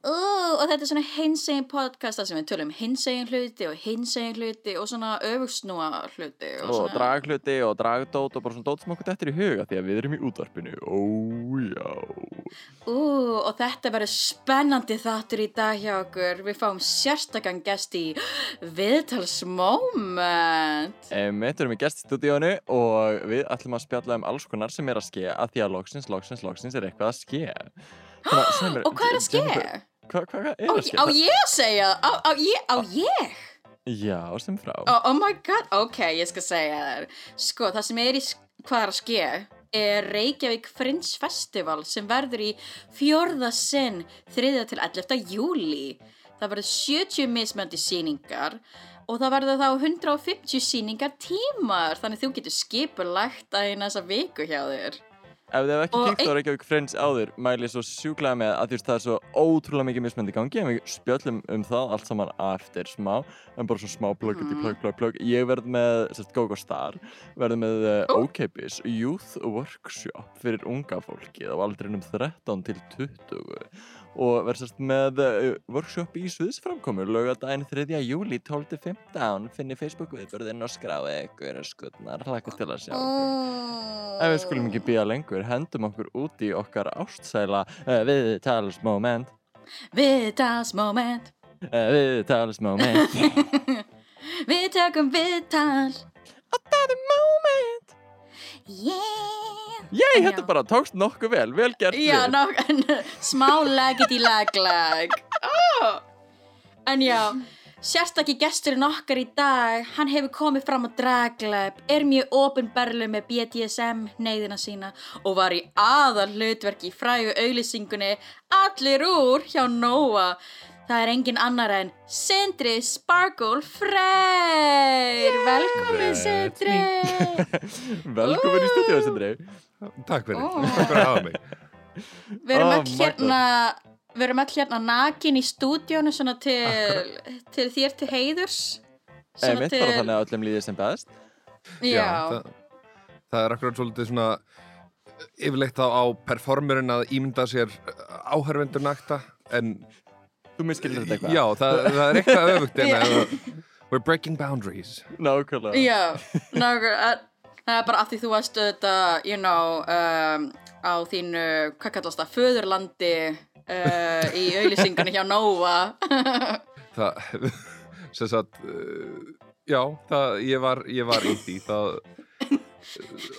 Ú, og þetta er svona hinsegin podcast þar sem við tölum hinsegin hluti og hinsegin hluti og svona öfugsnúa hluti og, og dragluti og dragdót og bara svona dót sem okkur dettur í huga því að við erum í útvarpinu Ó, já Ú, og þetta verður spennandi þáttur í dag hjá okkur. Við fáum sérstakann gest í viðtalsmoment. Erum við gest í stúdíónu og við ætlum að spjalla um alls konar sem er að ske að því að loksins, loksins, loksins er eitthvað að ske Þannig mér, Og hvað er að ske? Hvað hva, hva er Á, að ske? á ég að segja? Á, á ég? Á ég? Já, sem frá Oh, oh my god, ok, ég skal segja þér. Sko, það sem er í hvað er að ske er Reykjavík Fringe Festival sem verður í fjórða sinn 3. til 11. júli. Það verður 70 mismöndi síningar og það verður þá 150 síningar tímar þannig þú getur skipulagt að eina þessa viku hjá þér. Ef þið hef ekki kíkt á Reykjavík Friends áður mæli ég svo sjúklega með að þú veist það er svo ótrúlega mikið mismöndi gangi en við spjöllum um það allt saman eftir smá en bara svo smá plugg mm. plugg, plugg, plugg ég verð með, sérst, GóGó Star verð með uh, Ó. ókeipis Youth Workshop fyrir unga fólki á aldrinum 13 til 20 og verð sérst með uh, workshop í Suðsframkomu lögadaginn 3. júli 12-15 finni Facebook viðbörðin og skráði ykkur skutnar, hlaka til að sjá okkur En við skulum ekki býja lengur, hendum okkur út í okkar ástsæla uh, viðtalsmoment, Viðtalsmoment, uh, viðtalsmoment. við tökum viðtal. Og það er moment. Yeah! En þetta bara tókst nokkuð vel, vel gert Já, en, smá leggit í legleg. Oh. En já, sérstakki gesturinn okkar í dag, hann hefur komið fram á dragleip, er mjög ofinberlu með BDSM neyðina sína og var í aðal hlutverki í frægu auglýsingunni Allir úr hjá Nóa. Það er engin annar en Sindri Sparkle Freyr. Velkomin Sindri. Velkomin í stúdíu, Sindri. Takk fyrir, Ó. takk fyrir að hafa mig Við erum Oh öll hérna Við erum öll hérna nakin í stúdíónu svona til, til þér til heiðurs Eh, mitt bara þannig að öllum líði sem best. Já, það, það er akkurat svolítið svona yfirleitt þá á performerinn að ímynda sér áhörvendur nakta en Þú miskildir þetta eitthvað. já, það, það er eitthvað öfugt en Já. að we're breaking boundaries Nákvæmlega. já nákvæm, að- Það er bara af því þú varst auðvitað, you know, um, á þínu, hvað kallast það, föðurlandi uh, í auðlýsingunni hjá Nóa. það, sem sagt uh, já, það, ég var ég var í því það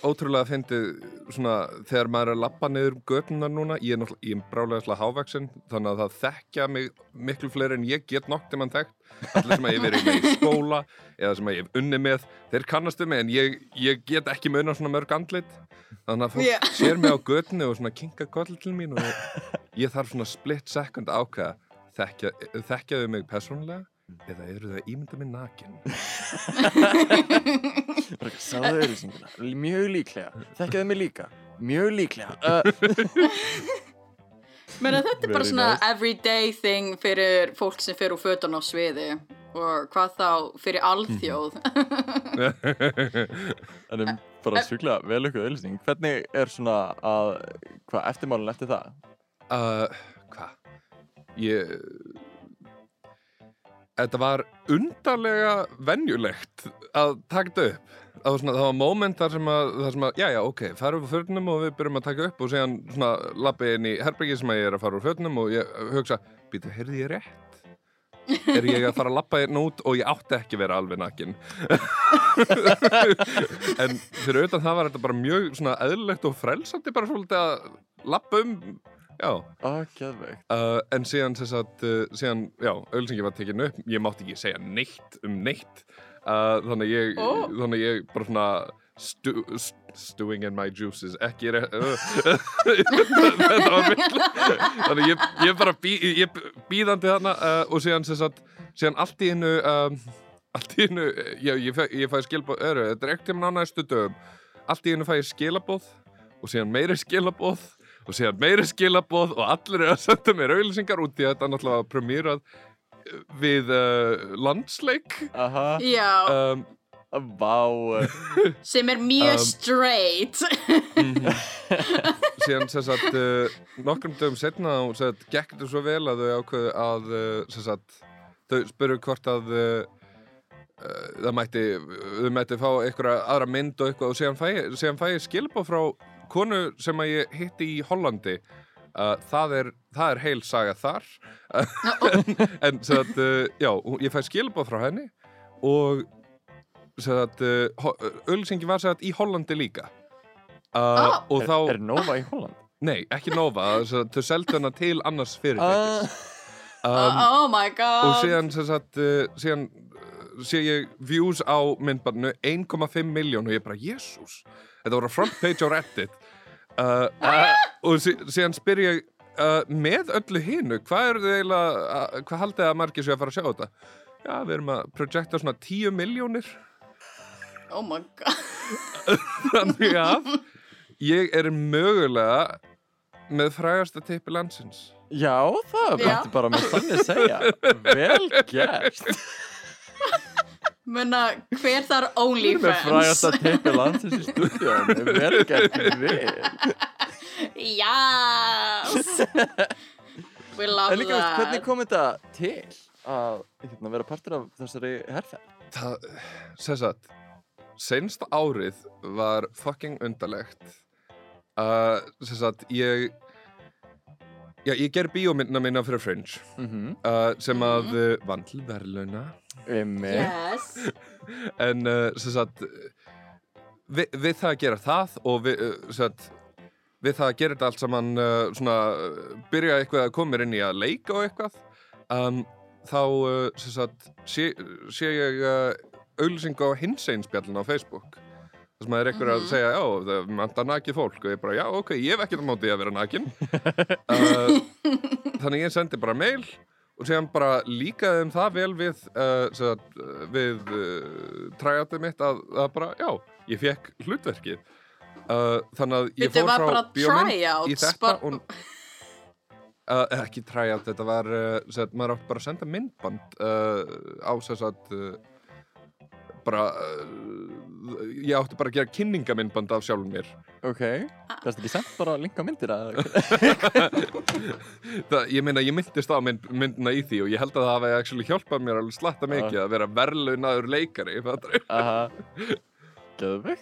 ótrúlega fyndið svona þegar maður er að lappa niður götunar núna, ég er ég er brálega slá hávaksin, þannig að það þekkja mig miklu fleiri en ég get nokk til mann þekkt. Allir sem að ég verið með í skóla eða sem að ég hef unni með, þeir kannastu mig en ég, ég get ekki munna svona mörg andlit. Þannig að fólk Já. sér mig á götunu og svona kinka koll til mín og ég, þarf svona split second ákveða þekkja, þekkjaðu mig persónulega eða eru það ímynda mig nakin sáðu auðlýsinguna. Mjög líklega. Þekkjaðu mig líka. Mjög líklega. Uh, Menna þetta er bara svona nice. everyday thing fyrir fólk sem fyrir úr fötun á sviði og hvað þá fyrir alþjóð. en um bara sjúklega vel ykkur auðlýsing. Hvernig er svona að, hvað, eftirmálun eftir það? uh, hvað ég þetta var undarlega venjulegt að taka upp var, svona, það var moment þar sem að, að já, já, ok, farum við fötunum og við byrjum að taka upp og síðan svona lappi inn í herbergi sem að ég er að fara úr fötunum og ég hugsa, býtu, heyrði ég rétt? Er ég að fara að lappa hérna út og ég átti ekki að vera alveg nakin En fyrir auðvitað það var þetta bara mjög eðlilegt og frelsandi bara svolítið að lappa um. Uh, en síðan sagt, uh, síðan, já, auðlýsingi var tekinu upp, ég mátti ekki segja neitt um neitt, uh, þannig að ég, Ó. þannig að ég bara svona stu, st, stewing in my juices ekki er þetta var miklu þannig ég, ég bara bí, ég býðandi þarna uh, og síðan sagt síðan allt í innu um, allt í innu, ég, ég, fæ, skilabóð öru, þetta er ekkert tíma á næstu dögum. Allt í innu fæ ég skilabóð og síðan meiri skilabóð og síðan meiri skilabóð og allir er að senda mér auðlýsingar út í að þetta náttúrulega var premierað við uh, landsleik. Aha, Já, um, vá. Sem er mjög Um, straight. síðan sem sagt uh, nokkrum dögum setna og sem sagt gekk þetta svo vel að þau ákveðu að sem sagt þau spurðu hvort að það mætti þau mætti fá einhverja aðra mynd og eitthvað og síðan fæ, ég- síðan fæ ég skilbá frá konu sem að ég hitti í Hollandi uh, það, er, það er heil saga þar en sem sagt uh, já, hún- ég fæ skilbá frá henni og sem sagt uh, auðlýsingi var sem sagt í Hollandi líka uh, Ah. og er, þá er Nova í Holland? Nei, ekki Nova, að þau seldu hana til annars fyrirtækis. Uh, Um, oh my god. og síðan, sem sagt, uh, síðan uh, sé ég views á myndbarnu 1,5 miljón og ég bara, jésús, þetta voru front page á Reddit. Uh, uh, og sí, síðan spyr ég, uh, með öllu hinu, hvað er þið eiginlega, uh, hvað haldið að margir séu að fara að sjá þetta? Já, við erum að projekta svona 10 miljónir. Oh my god. Þannig að ég er mögulega með frægasta teipi landsins. já, það mætti bara með þannig segja Vel gert Menna, hver þar Við erum með frægasta OnlyFans? teipi landsins í stúdíun Vel gert við Yes! We love En líka, that. hvernig kom þetta til að hérna, vera partur af þessari herferð? Það, sem sagt, senst árið var fucking undarlegt. Uh, sem sagt, ég, já, ég ger bíómyndina minna fyrir Fringe, Mm -hmm. uh, sem að uh, vann til verðlauna. Yes. En, uh, sem sagt, við, við það að gera það og við, uh, sem sagt, við það að gera þetta allt saman, uh, svona, byrja eitthvað að koma inn í að leika og eitthvað, um, þá, uh, sem sagt, sé, sé ég uh, auðlýsingu á hinsegin spjallin á Facebook. Sem að er eitthvað að Mhm. segja, já, það vantar nakið fólk og ég bara, já, ok, ég hef ekkert á móti að vera nakin. uh, þannig ég sendi bara mail og séðan bara líkaði þeim það vel við, uh, sagt, við uh, træjatið mitt að, að bara, já, ég fekk hlutverkið. Uh, þannig að ég fór frá bíómynd í þetta og ekki tryout, þetta var sagt, maður átti bara að senda myndband á sagt uh, bara uh, ég átti bara að gera kynningamyndband af sjálfum mér. Ok, það er ekki sent bara að linka myndir að það, ég meina ég myndist á mynd, myndina í því og ég held að það hafi actually hjálpað mér alveg slatta mikið að vera verðlunaður leikari Love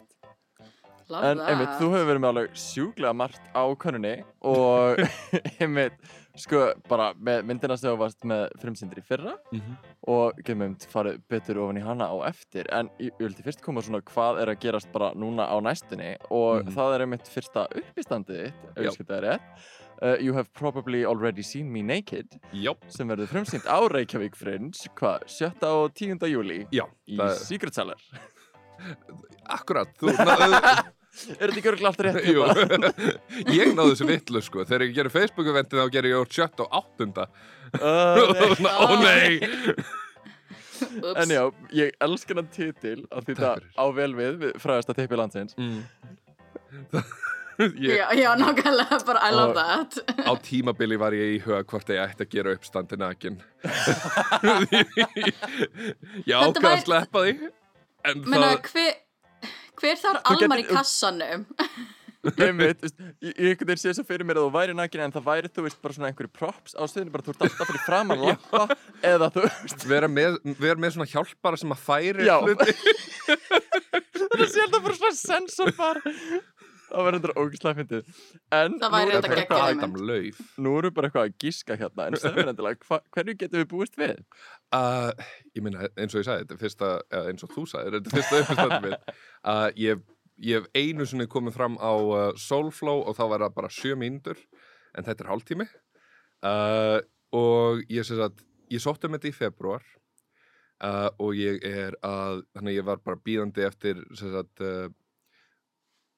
En einmitt, þú hefur verið með alveg sjúklega margt á konunni og einmitt, sko, bara með myndina sem þú varst með frumsýndir í fyrra og getum einmitt farið betur ofan í hana á eftir en ég, vildi fyrst koma svona hvað er að gerast bara núna á næstunni og Mhm. það er einmitt fyrsta Já. auðvitað rétt uh, You have probably already seen me naked Já, sem verður frumsýnd á Reykjavík Fringe, hvað, 7. og 10. júli já, í Secret Cellar akkurat þú, na, Er þetta ekki örgulega alltaf rétt? Jú, ég náðu þessu vitlu sko þegar ég gerir Facebook-eventið þá gerir ég úr sjött og áttunda Uh, nei. Ó nei Oops. En já, ég elska hann titil af því það á vel við, við fræðasta teipi landsins mm. ég, Já, já, nákvæmlega, bara I love that. Á tímabili var ég í huga hvort ég ætti að gera upp standi nakin Ég ákvað að sleppa því En Menna, það hver, Þú Almar í getur- kassanum? Einmitt, þú veist, ég ég einhvern veginn sé svo fyrir mér að þú væri nakin en það væri, þú veist, bara svona einhverju props á stöðinu, bara þú ert alltaf fyrir framan lappa eða þú veist, vera með, vera með svona hjálpara sem að færi Já. hluti það sé alltaf bara svona sensor bara það verður þetta ógislega fyndið. En Það nú er bara geggjað eitthvað- Lauf nú við bara eitthvað að gíska hérna en stefnir endilega, hva, hverju getum við búist við? uh, Ég meina, eins og ég sagði, þetta er fyrsta eða eins og þú sagðir, þetta er fyrsta uppstættum minn. Uh, ég, ég hef einu sinni komið fram á uh, Soulflow og þá var það bara sjö mínútur en þetta er hálftími. Uh, og ég sem sagt ég sótti um þetta í februar uh, og ég er að þannig að ég var bara bíðandi eftir sem sagt uh,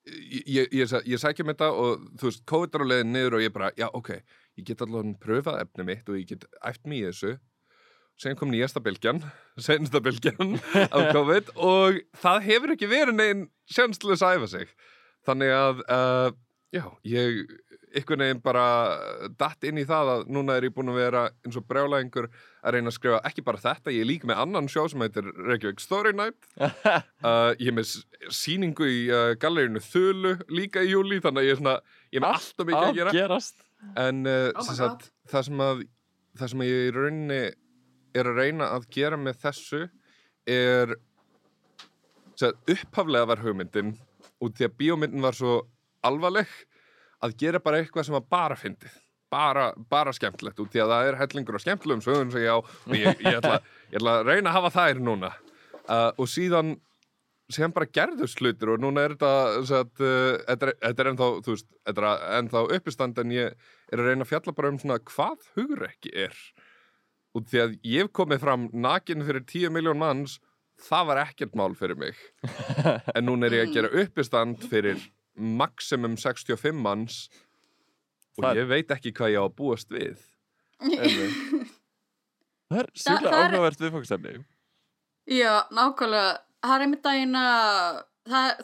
ég, ég, ég, sa- ég sækjum þetta og þú veist, COVID er á leiðin niður og ég bara, já, ok, ég get allavega pröfað efni mitt og ég get æft mig í þessu. Sen kom nýjasta bylgjan sensta bylgjan af COVID og það hefur ekki verið neginn sjanslu að æfa sig. Þannig að, uh, já, ég einhvern veginn bara datt inn í það að núna er ég búin að vera eins og brjálæðingur að reyna að skrifa ekki bara þetta, ég er líka með annan sjó sem heitir Reykjavík Story Night. Uh, ég er með s- sýningu í uh, gallerinu Þulu líka í júli þannig að ég er svona, ég er með alltaf mikið að gera. gerast. En uh, Oh sagt, það sem að það sem ég í rauninni er að reyna að gera með þessu er sagt, upphaflega var hugmyndin út því að bíómyndin var svo alvarleg að gera bara eitthvað sem var bara fyndið. Bara, bara skemmtilegt út því að það er hellingur og skemmtilegum sögum sem ég á og ég, ég, ætla, ég ætla að reyna að hafa þær núna. Uh, og síðan síðan bara gerðust hlutir og núna er þetta uh, þetta, er, þetta er ennþá þú veist, þetta er ennþá uppistand en ég er að reyna að fjalla bara um svona hvað hugrekki er. Og því að ég komið fram nakin fyrir 10 miljón manns það var ekkert mál fyrir mig. En núna er ég að gera uppistand fyrir maximum 65 manns og Það- ég veit ekki hvað ég á að búast við það er er- áhugavert viðfókstefni Já, nákvæmlega. Það er einmitt að eina,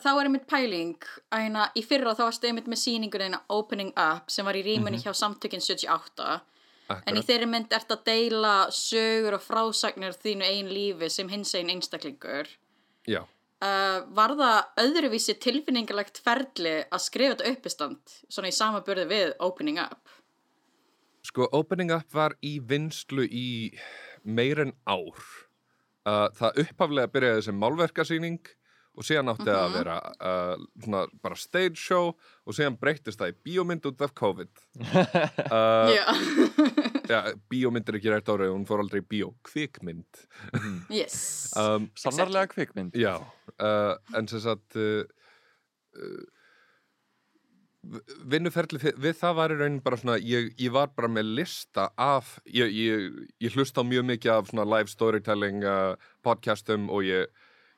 þá er einmitt pæling að eina, í fyrra þá varstu einmitt með sýningun eina Opening Up sem var í rýmunni hjá samtökinn 78. En í Akkurat. þeirri mynd ert að deila sögur og frásagnir þínu einn lífi sem hins einn einstaklingur. Já, Uh, var það öðruvísi tilfinningalegt ferli að skrifa þetta uppistand svona í samaburði við Opening Up? sko Opening Up var í vinslu í meir en ár. Uh, það upphaflega byrjaði sem málverkasýning og síðan átti að vera uh, svona bara stage show og síðan breyttist það í bíómynd út af COVID. Uh, Já, ja, bíómynd er ekki rætt árið hún fór aldrei í bíó, kvikmynd. Yes. um, sannarlega kvikmynd. Já, uh, en sem sagt uh, uh, vinnuferli við, við það var í raunin bara svona ég, ég var bara með lista af ég, ég, ég hlusta á mjög mikið af svona live storytelling uh, podcastum og ég,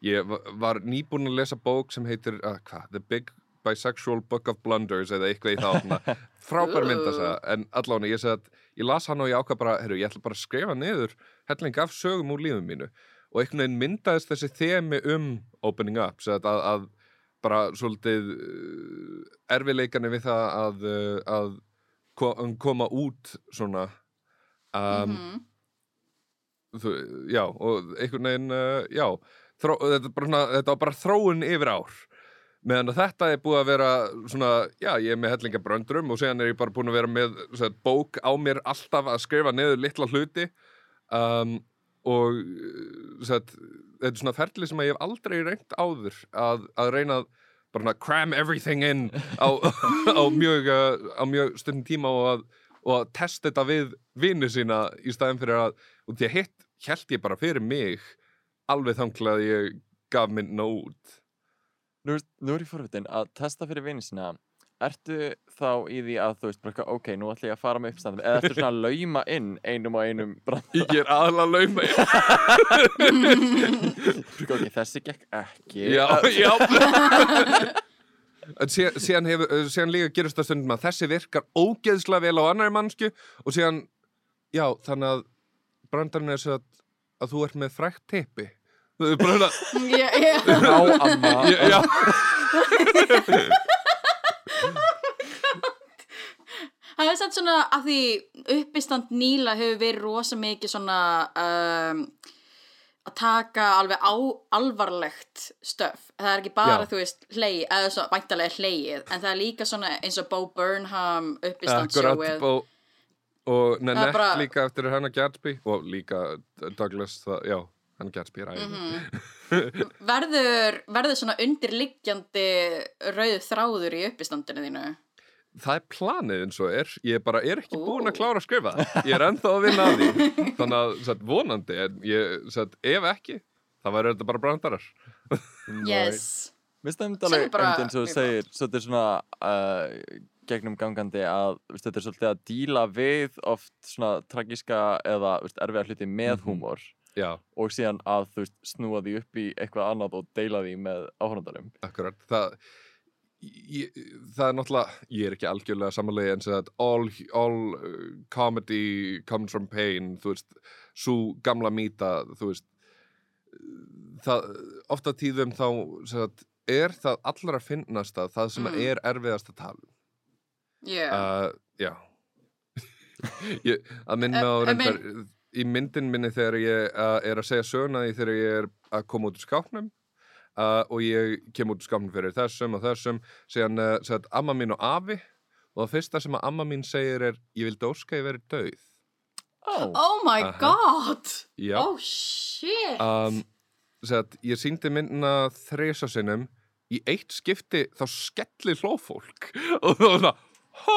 ég va- var nýbúin að lesa bók sem heitir uh, hvað, The Big Bisexual Book of Blunders eða eitthvað í þá svona, frábær mynd að segja en allavega ég segi að ég las hann og ég ákvað bara herru, ég ætla bara að skrifa niður helling af sögum úr lífum mínu. Og einhvern veginn myndaðist þessi þemi um opening up sagt að, að bara svolítið uh, erfileikani við það að, uh, að ko koma út svona um, Mhm. þú, já, og einhvern veginn uh, já, þró, þetta, bara, þetta var bara þróun yfir ár meðan þetta er búið að vera svona, já, ég er með hellinga bröndrum og síðan er ég bara búin að vera með sagt, bók á mér alltaf að skrifa niður litla hluti. Um, og sagt, þetta er svona ferli sem ég hef aldrei reynt áður að, að reyna að bara svona cram everything in á, á mjög, uh, mjög stundin tíma og að, og að testa þetta við vinnu sína í staðin fyrir að og því að hitt held ég bara fyrir mig alveg þanglega að ég gaf myndina út Nú, nú er ég forvitin að testa fyrir vinið sína. Ertu þá í því að þú veist bara, ok, nú ætla ég að fara með uppstandum eða ertu svona að lauma inn einum og einum brandara ég er aðalega lauma ok, þessi gekk ekki. Já, já. En síðan, síðan, hefur, eh, síðan líka gerist það stundum að þessi virkar ógeðslega vel á annari mannsku og síðan, já, þannig að brandarinn er að, að þú ert með frækt teipi er bara Já, já. Já, amma já, já, Það er satt svona að því uppistand nýla hefur verið rosa mikið svona um, að taka alveg á alvarlegt stöf. Það er ekki bara, Já. þú veist, hlegi, eða svo væntalega hlegið, en það er líka svona eins og Bo Burnham uppistand akkurat sjóið. og, Nanette bara- líka eftir Hannah Gatsby og líka Douglas, það, já Hannah Gatsby er æði Mhm. Verður, verður svona undirliggjandi rauð þráður í uppistandinu þínu? það er planið eins og er ég bara er ekki Ó. búin að klára að skrifa það. ég er ennþá að vinna að því þannig að satt, vonandi en ég, satt, ef ekki þá væri þetta bara brandarar Yes. Mér er alveg einmitt eins og þú segir svo þetta er svona uh, gegnum gangandi að veist, þetta er svolítið að díla við oft svona tragíska eða veist, erfiða hluti með Mhm. húmor já, og síðan að þú veist snúa því upp í eitthvað annað og deila því með áhörndarum akkurat. Það, ég, það er náttúrulega, ég er ekki algjörlega samanlega en að all, all uh, comedy comes from pain þú veist, svo gamla mýta þú veist það, ofta tíðum þá sem sagt, er það allra finnast að það sem Mm. er erfiðast að tala yeah. uh, já. Ég, að minna á reyndar í myndin minni þegar ég uh, er að segja söguna því þegar ég er að koma út úr skápnum uh, og ég kem út úr skápnum fyrir þessum og þessum síðan uh, sagt, amma mín og afi og það fyrsta sem að amma mín segir er ég vildi óska ég verið dauð. Ó, oh my Aha. god. Já. Oh shit. Um, sagt, ég síndi myndina þresa sinnum. Í eitt skipti þá skelli hlófólk og það var það ha,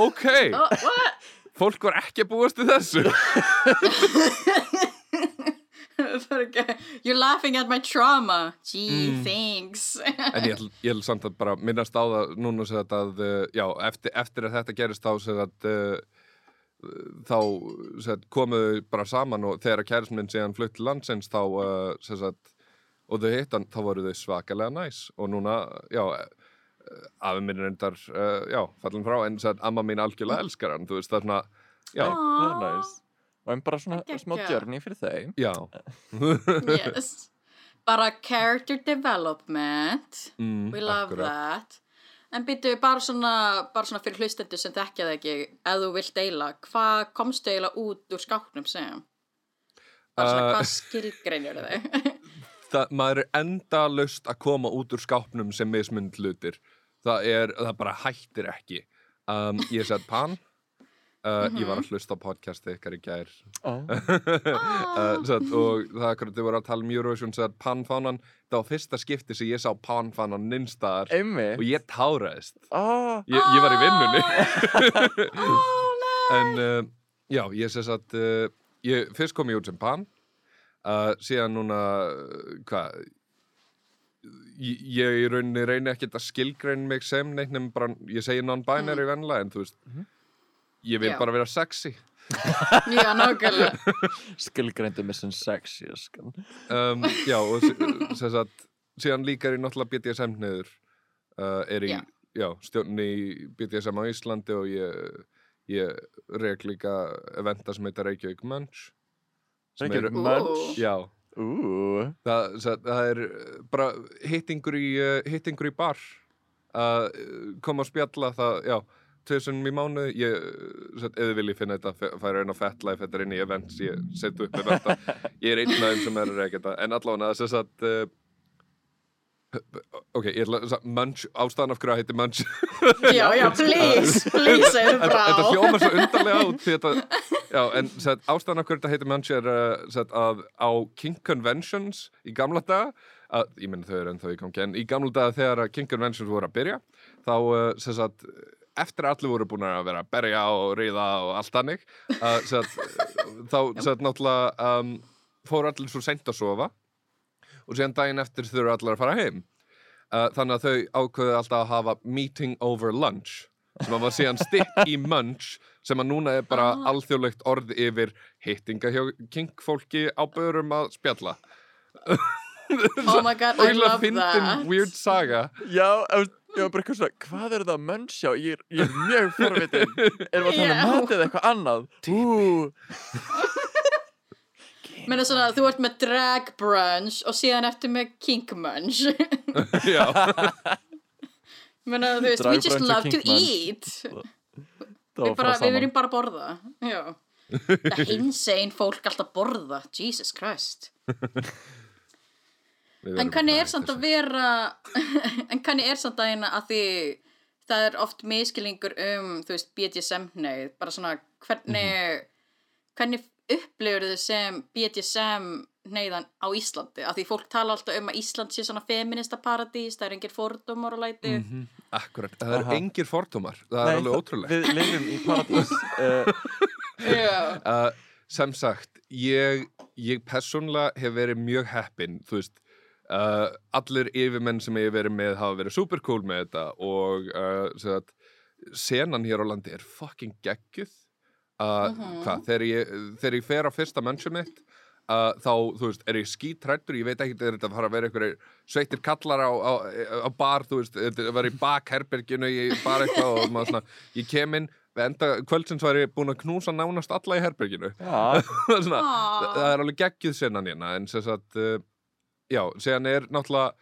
ok, oh, what? Fólk var ekki að búast við þessu. You're laughing at my trauma. Gee, Mm. thanks. En ég ætl samt að bara minnast á það núna þetta að, uh, já, eftir, eftir að þetta gerist þá sem þetta uh, þá sagt, komuðu bara saman og þegar kærismin minn síðan flutt til landsins þá uh, sagt, og þau hittan, þá voru þau svakalega næs. Og núna, já afi minn er endar, uh, já, fallin frá en sem sagt, amma mín algjörlega elskar hann þú veist, það er svona, já, það er næs Og en bara svona Geggjað. smá journey fyrir þeim. Já. Yes. Bara character development. Mm, We love akkurat. that. En býtu bara svona, bara svona fyrir hlustendur sem þekkja það ekki ef þú vilt deila, hvað komstu eiginlega út úr skáknum sem? Bara svona Uh, hvað skilgreinir þau? það, maður er enda löst að koma út úr skápnum sem mismund hlutir það er, það bara hættir ekki. Um, ég sett pan uh, ég var að hlusta á podcasti ykkar í gær. Ó, uh, satt, og það er akkurat þau voru að tala um Eurovision sett panfánan, það var fyrsta skipti sem ég sá panfánan nynstaðar og ég táraðist. Ó, ég, ég var í vinnunni. Oh, nei. en uh, já, ég sess að uh, ég, fyrst kom ég út sem pan uh, síðan núna uh, hvað ég, ég í rauninni reyni ekkert að skilgrein mig sem neitt nefnum bara, ég segi non-binary mm. venla en þú veist ég vil Já. bara vera sexy. Já, nákvæmlega. Skilgreindu mig sem sexy um, já, og s- sem sagt síðan líka er ég náttúrulega BDSM niður uh, er í, Já. já, stjórn í BDSM á Íslandi og ég, ég reyk líka eventa sem heitir Reykjavík Munch Reykjavík Munch? Já, það, það, það er uh, bara hittingur í, uh, hittingur í bar að uh, koma að spjalla það, já, tveisum í mánu ég, eða vil ég finna þetta færa inn á FetLife, þetta er inn í events ég set upp með þetta, ég er einn af þeim sem er að reyka þetta, en allavega þess að ok, ég ætla að Munch, ástæðan af hverju það heitir Munch Já, já, please, please, segðu frá. þetta hljóma svo undarlega því þetta, já, en set, ástæðan af hverju þetta heitir Munch er uh, set, að á King Conventions í gamla daga að, ég menn þau eru ennþá í gangi en í gamla daga þegar að King Conventions voru að byrja þá uh, sem sagt eftir að allir voru búin að vera að berja og ríða og allt sagt, þá sem sagt náttúrulega um, fóru allir svo seint að sofa og síðan daginn eftir þurfa allir að fara heim uh, þannig að þau ákveðu alltaf að hafa meeting over lunch sem að var síðan stitt í munch sem að núna er bara Ah. alþjóðlegt orð yfir hittinga hjá kinkfólki á börum að spjalla Oh my god, I love that weird saga Já, ég var bara eitthvað svona, hvað er það að munnsjá? Ég er, ég er mjög forvitin. Erum við að tala um matið eða eitthvað annað? Ú, Menna svona, þú ert með drag brunch og síðan ertu með kink munch. Já, Menna, þú veist, Drag we just love to munch. eat. Það Við, var bara, við viljum bara borða. Já. Það hins einn fólk alltaf borða. Jesus Christ. En verðum hvernig að er samt að vera En hvernig er samt að eina að því það er oft miskilingur um þú veist BDSM-neið bara svona hvernig Mhm. hvernig upplifur þið sem BDSM neyðan á Íslandi af því fólk tala alltaf um að Ísland sé svona feminista paradís, það er engir fordómar og læti þessu. Akkurat, það eru Aha. engir fordómar það Nei, er alveg ótrúlegt Við lifum í paradís. Uh, uh, sem sagt, ég, ég persónlega hef verið mjög heppinn, þú veist, uh, allir yfirmenn sem ég hef verið með hafa verið super cool með þetta og uh, sem sagt, senan hér á landi er fucking geggjuð. Uh, Mhm. Hvað, þegar ég, þegar ég fer á fyrsta mennsum mitt, uh, þá, þú veist, er ég skítrættur ég veit ekki, er þetta að fara að vera einhverjir sveittir kallar á, á, á bar þú veist, þetta að vera í bakherberginu ég bara eitthvað og maður svona ég kem inn, við enda kvöldsins var ég búin að knúsa nánast alla í herberginu Já, svona, Aw. það er alveg geggjuð sennan hérna en sem sagt uh, já, séðan er náttúrulega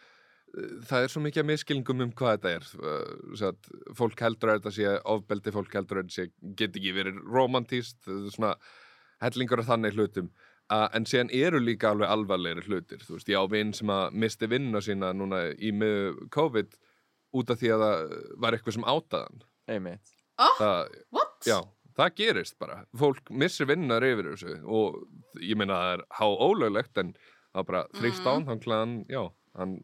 það er svo mikið að miskilningum um hvað þetta er uh, sem sagt, fólk heldur að þetta sé ofbeldi, fólk heldur að þetta sé get ekki verið romantíst svona hellingur af þannig hlutum uh, en séðan eru líka alveg alvarlegri hlutir þú veist, ég á vinn sem að misti vinnuna sína núna í með COVID út af því að það var eitthvað sem átaðan einmitt Oh, það? Já, það gerist bara. Fólk missir vinnar yfir þessu og ég meina það er há ólöglegt en það bara þrýst á hann, hann klæðan, já, hann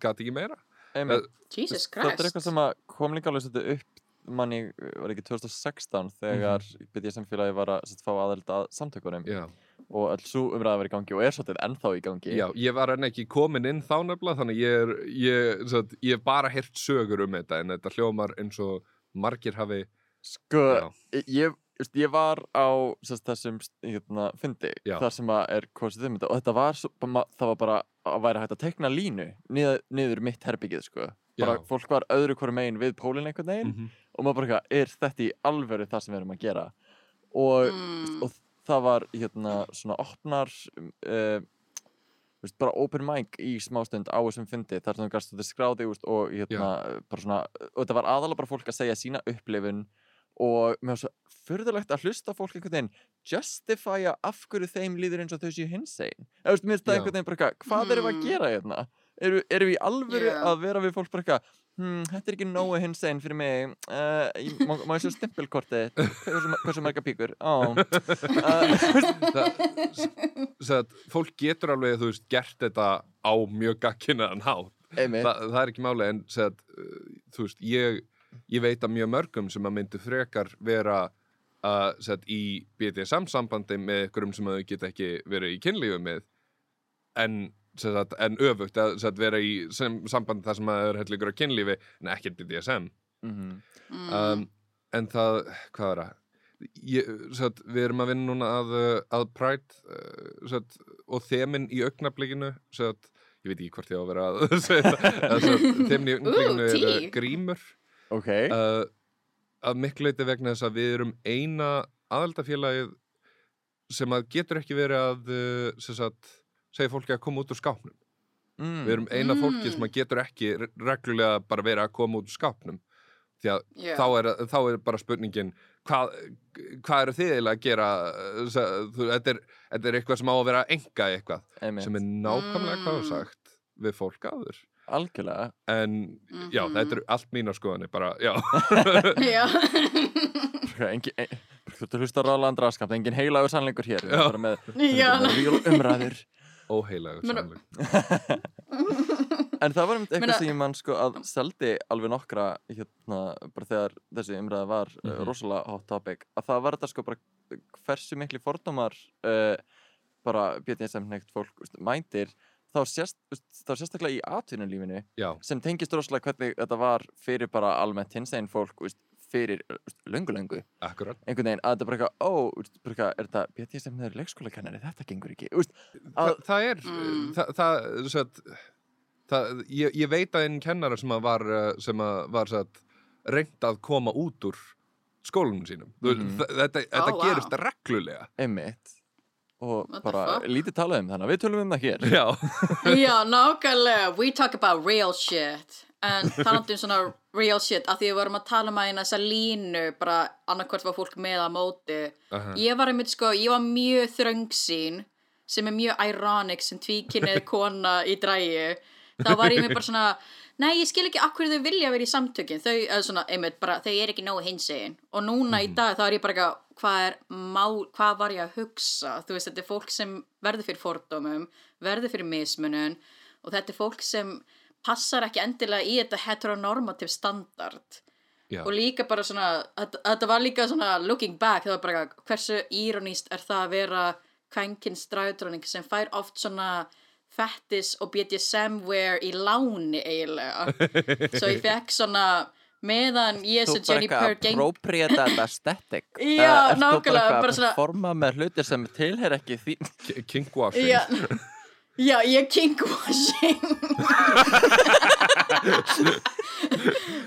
gati ekki meira. Einmitt, Jesus þetta er Christ. eitthvað sem að kom líka alveg svolítið upp manni, var ekki 2016 þegar mm BDSM-félagi var að sett, fá aðeld að samtökunum Já, og öll svo umræða var í gangi og er svolítið ennþá í gangi. Já ég var enn ekki komin inn þá nefnilega þannig ég er, ég, satt, ég hef bara heyrt sögur um þetta en þetta hljómar eins og margir hafi, Sko, já, ég, veist, ég var á sest, þessum hérna, fundi Já. þar sem að er kosið um þetta og þetta var, það var bara að væri hægt að tekna línu niður, niður mitt herbyggið sko. bara Já. fólk var öðru hverju megin við pólinn einhvern veginn mhm, og maður bara er þetta í alvöru það sem við erum að gera og, Mm. og það var hérna svona opnar uh, veist, bara open mic í smástund á þessum fundi þar sem þú gæst þetta skráði veist, og hérna bara svona, og þetta var aðalega bara fólk að segja sína upplifun og mér var svo furðulegt að hlusta fólk einhvern veginn justifya af hverju þeim líður eins og þau séu hinsegin. Eða veist, mér finnst það einhvern veginn bara eitthvað, hvað erum við að Mm. gera hérna? Eru, erum við í alvöru Já. að vera við fólk bara eitthvað hmm, þetta er ekki nógu hinsegin fyrir mig uh, ég, má, má ég sjá stimpilkorti hversu, marga píkur? Ó. Uh, það, að fólk getur alveg, þú veist, gert þetta á mjög gagkinnaðan hátt. Þa, það er ekki máli en að, uh, þú veist, ég, ég veit að mjög mörgum sem að myndi frekar vera uh, að, í BDSM sambandi með ykkurum sem að þau geta ekki verið í kynlífu með. En, sem að, en öfugt að, að vera í sem, sambandi þar sem að það er hellingur á kynlífi en ekki BDSM mm Mm. um, en það, hvað er það? Ég, satt, við erum að vinna núna að, uh, að Pride uh, satt, og þemin í augnablikinu satt, ég veit ekki hvort ég á að vera að að þemin í augnablikinu er grímur ok, uh, að miklu leiti vegna þess að við erum eina aðaldafélagið sem að getur ekki verið að sem sagt, segja fólki að koma út úr skápnum mm. við erum eina Mm. fólki sem að getur ekki re- reglulega bara verið að koma út úr skápnum því að Já. þá, er, þá er bara spurningin hvað, hvað eru þið eiginlega að gera þú- þetta er, þetta er eitthvað sem á að vera enga eitthvað einmitt, sem er nákvæmlega hvað Mm. sagt við fólk áður algjörlega en já, Mhm. þetta eru allt mínar skoðanir bara, já, Já. Engin, ein, þú ert að hlusta á Rála Andraskap engin heilagur sannleikur hér Já. bara með Já. real umræður óheilagur Meina- sannleik En það var einmitt eitthvað sem ég mann sko að seldi alveg nokkra hérna bara þegar þessi umræða var mm Mhm. rosalega hot topic að það var þetta sko bara hversu mikli fordómar uh, bara BDSM neitt fólk mændir þá, sérst, þá sérstaklega í atvinnulífinu já, sem tengist rosalega hvernig þetta var fyrir bara almennt hinsegin fólk veist, fyrir löngu-löngu einhvern veginn að þetta bara eitthvað, ó, veist, bara eitthvað, er þetta þegar leikskólakennari, þetta gengur ekki. Veist, Þa, að, það er Mm. það, það, satt, það ég, ég veit að einn kennara sem að var uh, sem að var satt, reynd að koma út úr skólanum sínum. Mm þetta, þetta vá. gerist reglulega. Einmitt og What bara lítið talað um þannig að við tölum um það hér já, Já, nákvæmlega. We talk about real shit. En talandi um svona real shit, af því við vorum að tala um að eina þessa línu, bara annarkvort var fólk með að móti. Aha. Ég var einmitt sko, ég var mjög þröngsýn, sem er mjög ironic, sem tvíkinnið kona í drægi. Þá var ég mér bara svona, nei, ég skil ekki akkur þau vilja vera í samtökin. Þau, svona, einmitt, bara, þau er ekki nógu hinsegin. Og núna í dag, þá er ég bara eitthvað, hvað er mál, hvað var ég að hugsa? Þú veist, þetta er fólk sem verður fyrir fordómum, verður fyrir mismunun og þetta er fólk sem passar ekki endilega í þetta heteronormativ standard já. og líka bara svona þetta, þetta var líka svona looking back það var bara hversu íróníst er það að vera kvenkinn stræðdróning sem fær oft svona fettis og BDSM wear í láni eiginlega. Svo ég fekk svona meðan ég Þú bara Jenny eitthvað Purr geng appropriated aesthetic. Já, Eh, ert þú nákvæmlega, bara bara eitthvað að performa með hlutir sem tilher ekki því? Ki- Kinkwashing Já, já ég kinkwashing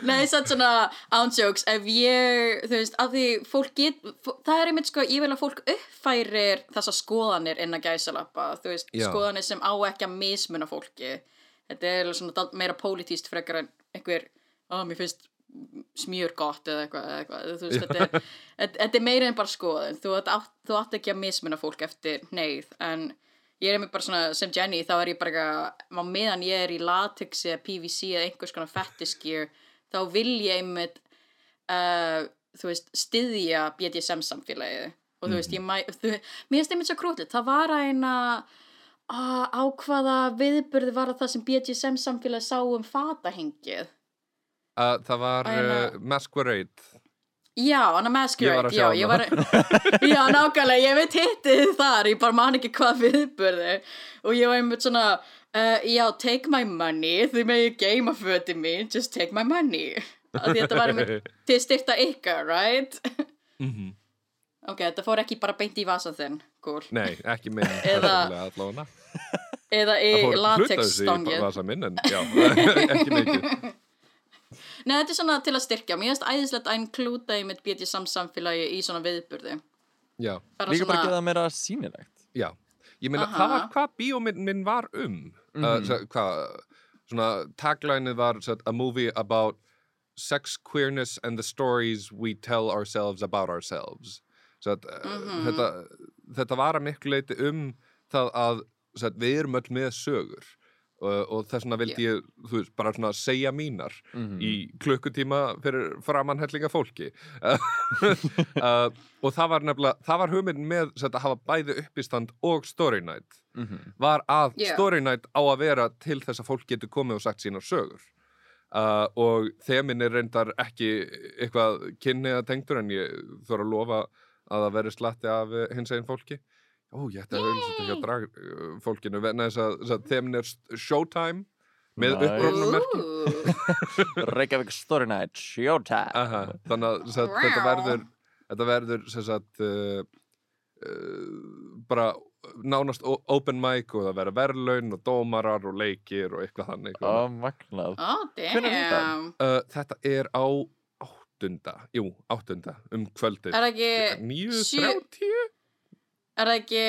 Nei, satt svona ánsjóks ef ég, þú veist, að því fólk get, það er einmitt sko, ég vil að fólk uppfærir þessa skoðanir innan gæsalappa, þú veist, Já. skoðanir sem á ekki að mismuna fólki. Þetta er svona meira pólitíst frekar en einhver, á, mér finnst smjör gott eða eitthvað, eða eitthvað. Þú veist, þetta er, þetta- er meira en bara skoðun. Þú þú átt ekki að mismuna fólk eftir neyð, en ég er einmitt bara svona, sem Jenny, þá er ég bara eitthvað, meðan ég er í latex eða PVC eða einhvers konar fetish gear, þá vil ég einmitt uh, þú veist, styðja BDSM samfélagið. Og þú veist, ég mæ, þú, mér finnst einmitt svo krútlegt, það var eina uh, á hvaða viðburði var það sem BDSM samfélagið sá um fatahengið? Uh, það var uh, Masquerade Já, hann að Masquerade, Ég var að já, ég já, nákvæmlega, ég veit hittið þar, ég bara man ekki hvað viðburði og ég var einmitt svona, uh, já, take my money, þið megi geima föti mín, just take my money, að þetta var einmitt til styrta ykkar, right? mm Ok, þetta fór ekki bara beint í vasan þinn, cool, Nei, ekki minn Eða- persónulega allavega. eða í Það fór hluta latex þessu í stangið. vasa minn en já, ekki mikið Nei, þetta er svona til að styrkja, mér finnst æðislegt að inklúta í mitt BDSM samfélagi í svona viðburði. Já, Bara Líka bara svona- gera það meira sýnilegt já Ég meina, Aha. það var hvað bíómynd minn var um uh, Mhm. hvað, svona taglineið var svo, a movie about sex, queerness and the stories we tell ourselves about ourselves svo, uh, Mhm. þetta, þetta var að miklu leiti um það að svo, við erum öll með sögur uh, og þess vegna vildi ég þú veist, bara svona segja mínar Mhm. í klukkutíma fyrir framann hellinga fólki uh, og það var nefnilega það var hugmynd með svo, að hafa bæði uppistand og story night Mhm. var að Já. story night á að vera til þess að fólk getur komið og sagt sínar sögur uh, og þemin er reyndar ekki eitthvað kynni að tengdur en ég þarf að lofa að það veri slatti af hins einn fólki ó, ég ætti að auðvitað þetta hjá drag uh, fólkinu vegna þess að, að þemin er st- showtime með Nice. upprófnum merki Ooh. Reykjavík Story Night Showtime. Aha, þannig að sem sagt, þetta verður þetta verður sem sagt uh, uh, bara nánast open mic og það verður verðlaun og dómarar og leikir og eitthvað þannig Ó, magnað. Oh, er þetta? uh, þetta er á áttunda jú, áttunda, um kvöldið. Er það ekki, 9.30 er það ekki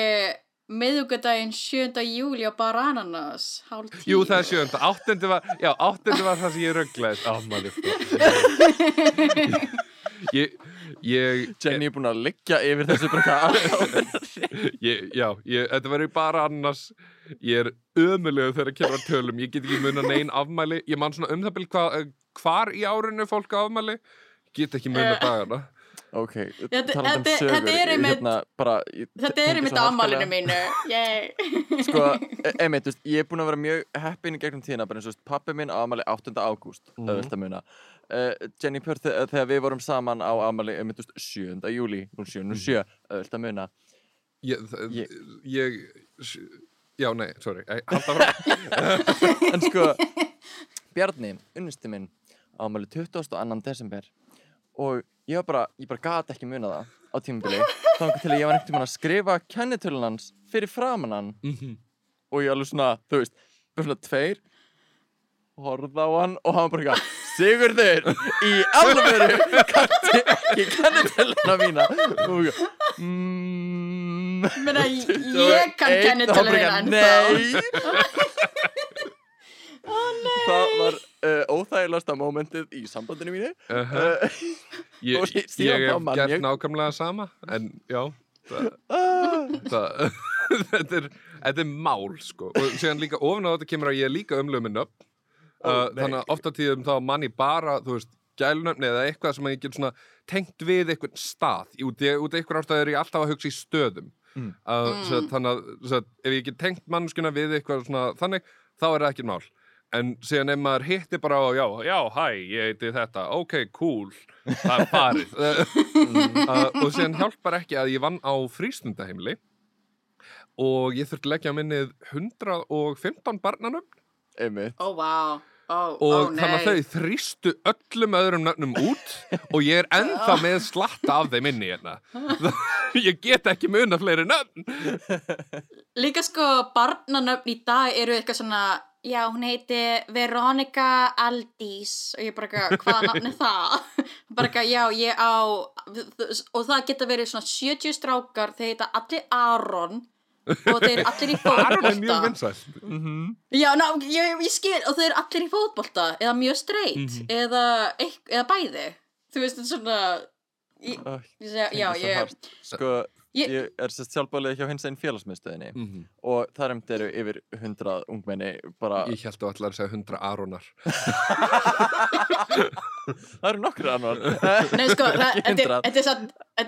miðugudaginn 7. júli á tíu? jú, það er sjönda, áttundi var já, áttundi var það sem ég rugglaðist á maður ég, ég Jenny er búin að liggja yfir þessu bara. Ég, já, ég, þetta verður bara annars ég er ömulegu þegar að kemur að tölum. Ég get ekki mun að neinn afmæli. Ég man svona um það byrj hva, hvar í árinu fólk afmæli. Get ekki mun að Eh. dagana Ok, Þetta- talandi um sögur þetta er einmitt- hérna, Þetta tengi er einmitt harkalega- mínu, yay. Sko, einmitt, ég er búin að vera mjög heppin í gegnum tíðina, bara eins og pappi minn á afmæli 8. ágúst, Mhm. auðvitað að muna uh, Jenny þe- þegar við vorum saman á afmæli, einmitt, þú veist, 7. júli 07, auðvitað að muna ég, það- já, nei, sorry Æ, halda frá En sko, Bjarni, unnusti minn á afmæli 22. desember og ég var bara, ég bara gat ekki muna það á tímabili. Þannig til að ég var ekkert um að skrifa kennitölun hans fyrir framan hann. Mhm. og ég alveg svona, þú veist, bara svona tveir horfða á hann og hann bara eitthvað Sigurður, í alvöru kannti ekki kennitöluna mína? Og ég mm, Meina, ég kann 21, kennitöluna ennþá. Nei Það var uh, óþægilegasta mómentið í sambandinu mínu. Uh uh, ég, ég, hef gert ég- nákvæmlega sama en já það, ah, það, þetta, er, þetta er mál sko. Og síðan líka ofan á þetta kemur að ég er líka umlög með nöfn. Ó, uh, nei. þannig að ofta tíðum þá manni bara þú veist, gælunöfni eða eitthvað sem ég get svona tengt við einhvern stað. Út í einhver ástæð er ég alltaf að hugsa í stöðum. Mm. uh, Mm. svo, að- þannig að að ef ég get tengt mannskuna við eitthvað svona þannig, þá er það ekki mál en síðan ef maður hittir bara á já, já, hæ, ég heiti þetta. Ok, cool, það er farið. Uh, og síðan hjálpar ekki að ég vann á frístundaheimili og ég þurfti að leggja á minnið 115 barnanum Einmitt. Ó, vá. Ó, og ó, þannig að þau þrýstu öllum öðrum nöfnum út og ég er ennþá með slatta af þeim inni hérna. Ég get ekki muna fleiri nöfn. Líka sko, barnanöfn í dag eru eitthvað svona, já, hún heiti Veronica Aldís og ég bara eitthvað, hvaða nafn er það? bara eitthvað, já, ég á, og það geta verið svona 70 strákar, þeir heita allir Aron og þeir eru allir í Aron er mjög fótbolta. vinsælt Já, ná, ég, ég skil, og þeir eru allir í fótbolta, eða mjög straight, Mhm. eða, eik- eða bæði. Þú veist, þetta er svona, ég, Æ, ég já, ég. Sko, Ég- ég er sérst sjálfbálið hjá hins einn félagsmiðstöðinni Mhm. og þar um eru yfir hundrað ungmenni bara, Ég held að allar að segja 100 Aronar það eru nokkur annar Nei, sko, það, þetta, er,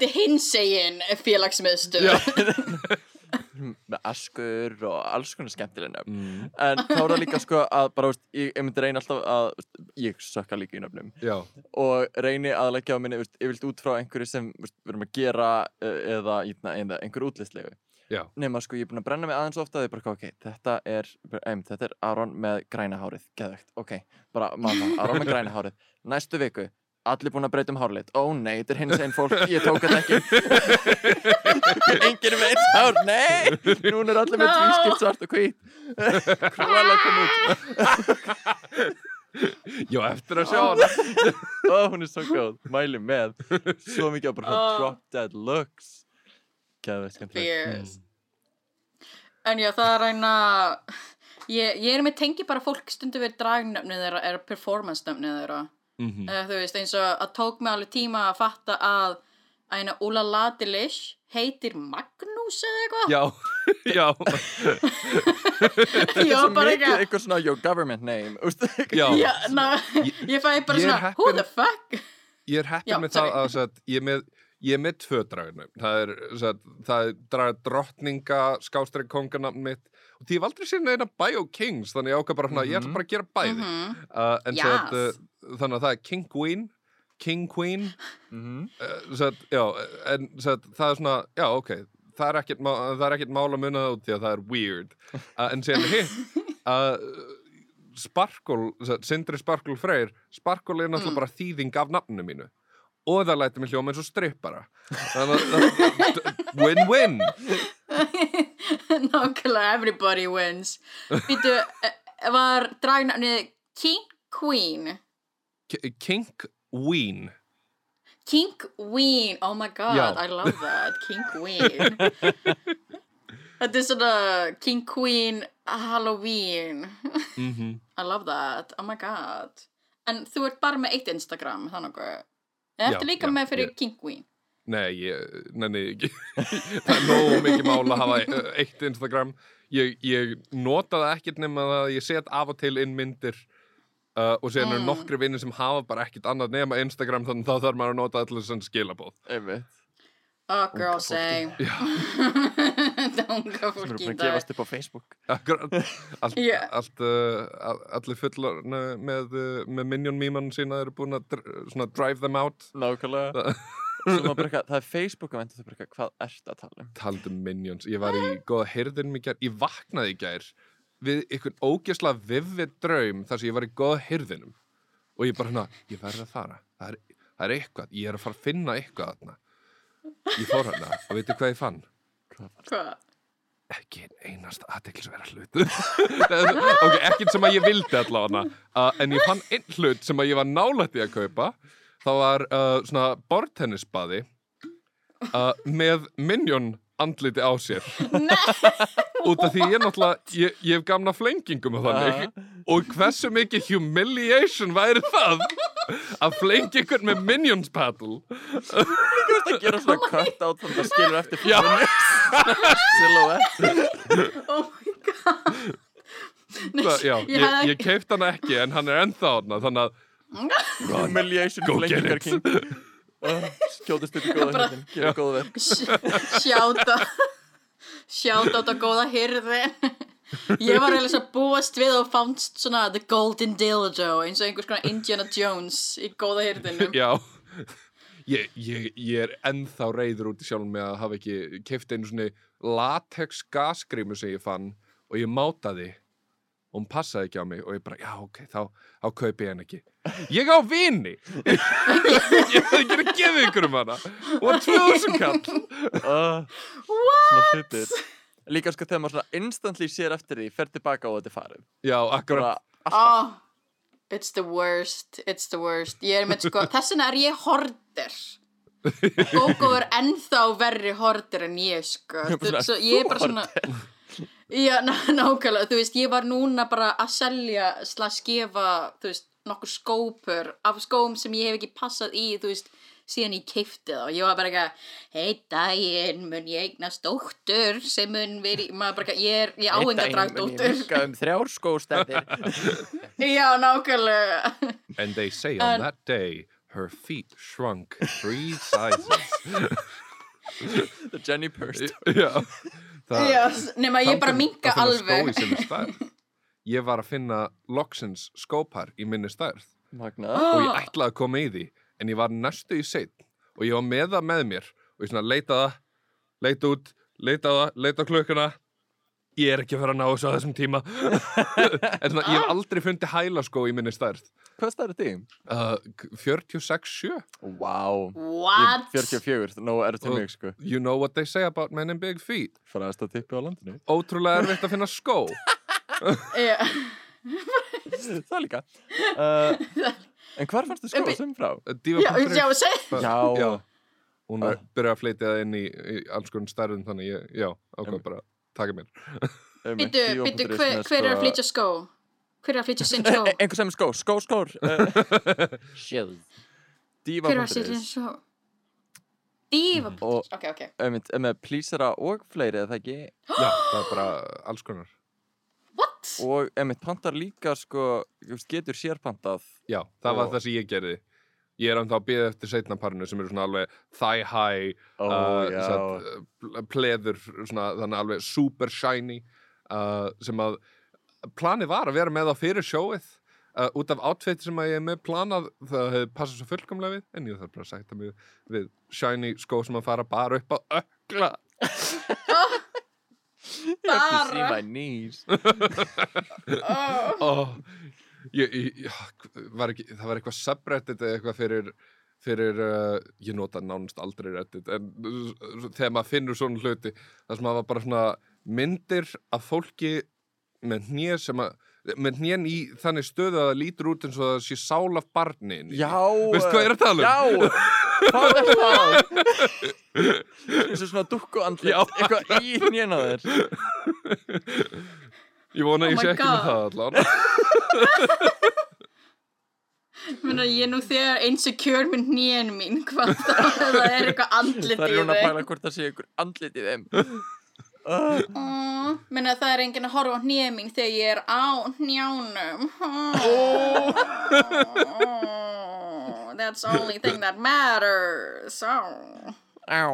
er hinsegin félagsmiðstöð. Með askur og alls konar skemmtileg nöfn. Mm. en þá er það líka sko að bara, veist, ég, ég myndi reyna alltaf að veist, ég sökka líka í nöfnum. Já, og reyni að leggja á minni veist, yfirlt út frá einhverju sem við erum að gera eh, eða, eða, eða einhverju útlistlegu nema sko ég er búin að brenna mig aðeins ofta þau bara ok, þetta er, um, þetta er Aron með græna hárið, geðvegt, ok bara mamma, Aron með græna hárið. Næstu viku, allir búin að breyta um hárlit. Ó nei, þetta er hins einn fólk, ég tók þetta ekki. Enginn með eins hár, nei! Núna er allir með No. tvískipt svart og hvít. Cruella kom út. Já eftir að sjá hana. Ó, hún er svo góð, mæli með. Svo mikið á bara oh. drop dead looks. Gæðvegt skemmtilegt. Fierce. En já, það er ræna, ég, ég er með tengi bara fólk stundu við dragnöfnið þeirra, er performance-nöfnið þeirra. Mhm. Eða þú veist, eins og að tók mig alveg tíma að fatta að að eina Úla Ladilish heitir Magnús eða eitthvað. Já, já Já, Svo bara mikið eitthvað. eitthvað svona your government name Já, Já, ná, ég fæ bara ég er svona, who heppin- the fuck? ég er heppin með sorry. það að satt, ég, er með, ég er með tvö dragnum það er, það er drag, drottninga skástræk konganafn mitt því ég aldrei sér neina Bio Kings þannig ég ákvað bara svona, ég ætla bara að gera bæði. Mhm. uh, en Yes. satt, uh, þannig að það er King Queen King Queen. Mm uh, satt, já, en satt, það er svona, já ok það er ekkert, má- er ekkert mál að muna það út því að það er weird. Uh, en síðan hitt uh, Sparkle, Sindri Sparkle Freyr Sparkle er náttúrulega Mm. bara þýðing af nafninu mínu. Og það læti mig hljóma eins og strippara. Win-win Nákvæmlega, everybody wins. Býtu, eh, var dragnöfnið King Queen? K- King Ween King Queen, oh my god, Já. I love that, King Queen. Þetta er svona King Queen Halloween. mm I love that, oh my god. En þú ert bara með eitt Instagram, þannig að... Ertu Já, líka já, með fyrir ég- King Queen? Nei, ég, nenni ekki það er nógu mikið mál að hafa e- eitt Instagram ég, ég nota það ekkert nema að ég set af og til inn myndir uh, og síðan eru Mm. nokkri vinnir sem hafa bara ekkert annað nema Instagram þannig þá þarf maður að nota allir sem skilabóð Einmitt Oh, girl say. Já. Þetta unga Sem eru búin að gefast upp á Facebook Akkurat. allt, Já. allt, uh, all- allir fullar með, með minion mýman sína eru búin að dr svona drive them out Nákvæmlega Eitthvað, Það er Facebook að venda þú bara eitthvað, Hvað ert að tala um? taldum minions, ég var í góða hirðinum í gær, ég vaknaði í gær við einhvern ógesla vivið draum þar sem ég var í góða hirðinum. Og ég bara hérna, ég verði að fara. Það er, það er eitthvað, ég er að fara að finna eitthvað þarna. Ég fór hérna og veitu hvað ég fann? Hvað? ekki einast aðteklisverða hlut ok, ekkert sem að ég vildi allavega uh, en ég fann einn hlut sem að ég var nálægt í að kaupa það var uh, svona bortennisbaði uh, með minion andliti á sér. Út af því ég náttúrulega ég, ég hef gamna flengingum og þannig. Og hversu mikið humiliation væri það að flengi ykkur með minions paddle Þú ert að gera svona cut out Þannig að það skilur eftir. Silhouette Oh my god. Nei, Það, já, ég, hefði ég keift hann ekki en hann er ennþá hann þannig að Humiliation Go get it. king. Skjótist upp í góða hérna Gera góða verk. Sjáta Sjáta á þetta góða hirðin Ég var eiginlega svo búast við og fannst svona The Golden Dildo eins og einhvers konar Indiana Jones í góða hirðinum. Já. Ég, ég, ég er ennþá reyður út í sjálfum með að hafa ekki keift einu svona latex gasgrímu sem ég fann og ég mátaði og hún passaði ekki á mig og ég bara, já, ok, þá, þá kaupi ég henn ekki. Ég á vini! ég hefði ekki að gefa ykkur um hana. Og var 2000 kall. Uh, svona hlutir. Líka sko þegar maður svona instantly sér eftir því, fer tilbaka og þetta er farið. Já, akkurat. Oh, it's the worst, it's the worst. Ég er með sko, þess vegna er ég horder. Gógó er ennþá verri horder en ég sko. Er Svo, svona, ég er bara svona, já, ná- nákvæmlega, þú veist, ég var núna bara að selja slags gefa, þú veist, nokkur skópur af skóm sem ég hef ekki passað í, þú veist, síðan ég keipti þá. Ég var bara eitthvað, hei daginn, mun ég eignast dóttur sem mun verið, maður bara eitthvað, ég er, ég áhengi að draga Ég dóttur. virka um þrjár skóstættir. Já, nákvæmlega. And they say on En- that day, her feet shrunk three sizes. The Jenny Purst. Já. Nema ég bara finna alveg. Ég var að finna loksins skópar í minni stærð Magna. og ég Ah. ætlaði að koma í því en ég var næstu í seitt og ég var með það með mér og ég svona leitaða, leita út, leitaða, leita klukkuna ég er ekki að fara að ná þessu á þessum tíma en svona, ég hef aldrei fundið hælaskó í minni stærð Hvað stærði þig? uh, 46-7 Vá. What? 44, nú er þetta Og- mig sko. You know what they say about men in big feet Faraðast að tippi á landinu. Ótrúlega erfitt að finna skó. Það líka. Uh, en hvar fannstu skó Uppi- sem frá? Diva Já, já. Já. já. Hún Uh. byrjaði að fleitja það inn í, í alls konar stærðum þannig ég, já, ákvað bara að taka mér Býtu, býtu, hver, hver er að sko- flytja skó? Hver er að flytja sinn skó? E- Einhver sem er skó, skó, skór. Díva Hver er að flytja skó? Dífa. Og Ok, ok. einmitt, er með plísara og fleiri, eða ekki? Já, það er bara alls konar What? Og einmitt pantar líka sko, getur sérpantað. Já, það var það sem ég gerði Ég er ennþá að býða eftir seinna parinu sem eru svona alveg thigh high Ó, uh, satt, uh, pleður svona, þannig alveg super shiny uh, sem að planið var að vera með á fyrir sjóið uh, út af outfit sem að ég er með planað það hefði passað svo fullkomlega við en ég þarf bara að sætta mig við shiny skó sem að fara bara upp á ökla You have to see Bara. my knees. Oh. oh, ég, ég, ég, var ekki, það var eitthvað subreddit eða eitthvað fyrir fyrir, uh, ég nota nánast aldrei reddit, en uh, þegar maður finnur svona hluti, það sem að var bara svona myndir af fólki með hnið sem að með hnén í þannig stöðu að það lítur út eins og það sé sál af barnin Já. Veistu hvað ég er að tala um? Já. Hvað er það? Þessu svona dukku andlit, Já. eitthvað í hnjena þér. Ég vona að Oh ég sé ekki með það allan Menna, ég er nú þegar insecure með hnén mín. Hvað það, það er eitthvað andlit Það í er hún að þeim. pæla hvort það sé ykkur andlit í þeim. Uh, Mm, það er enginn að horfa á hnén mín þegar ég er á hnjánum. Oh, that's the only thing that matters. Oh. á,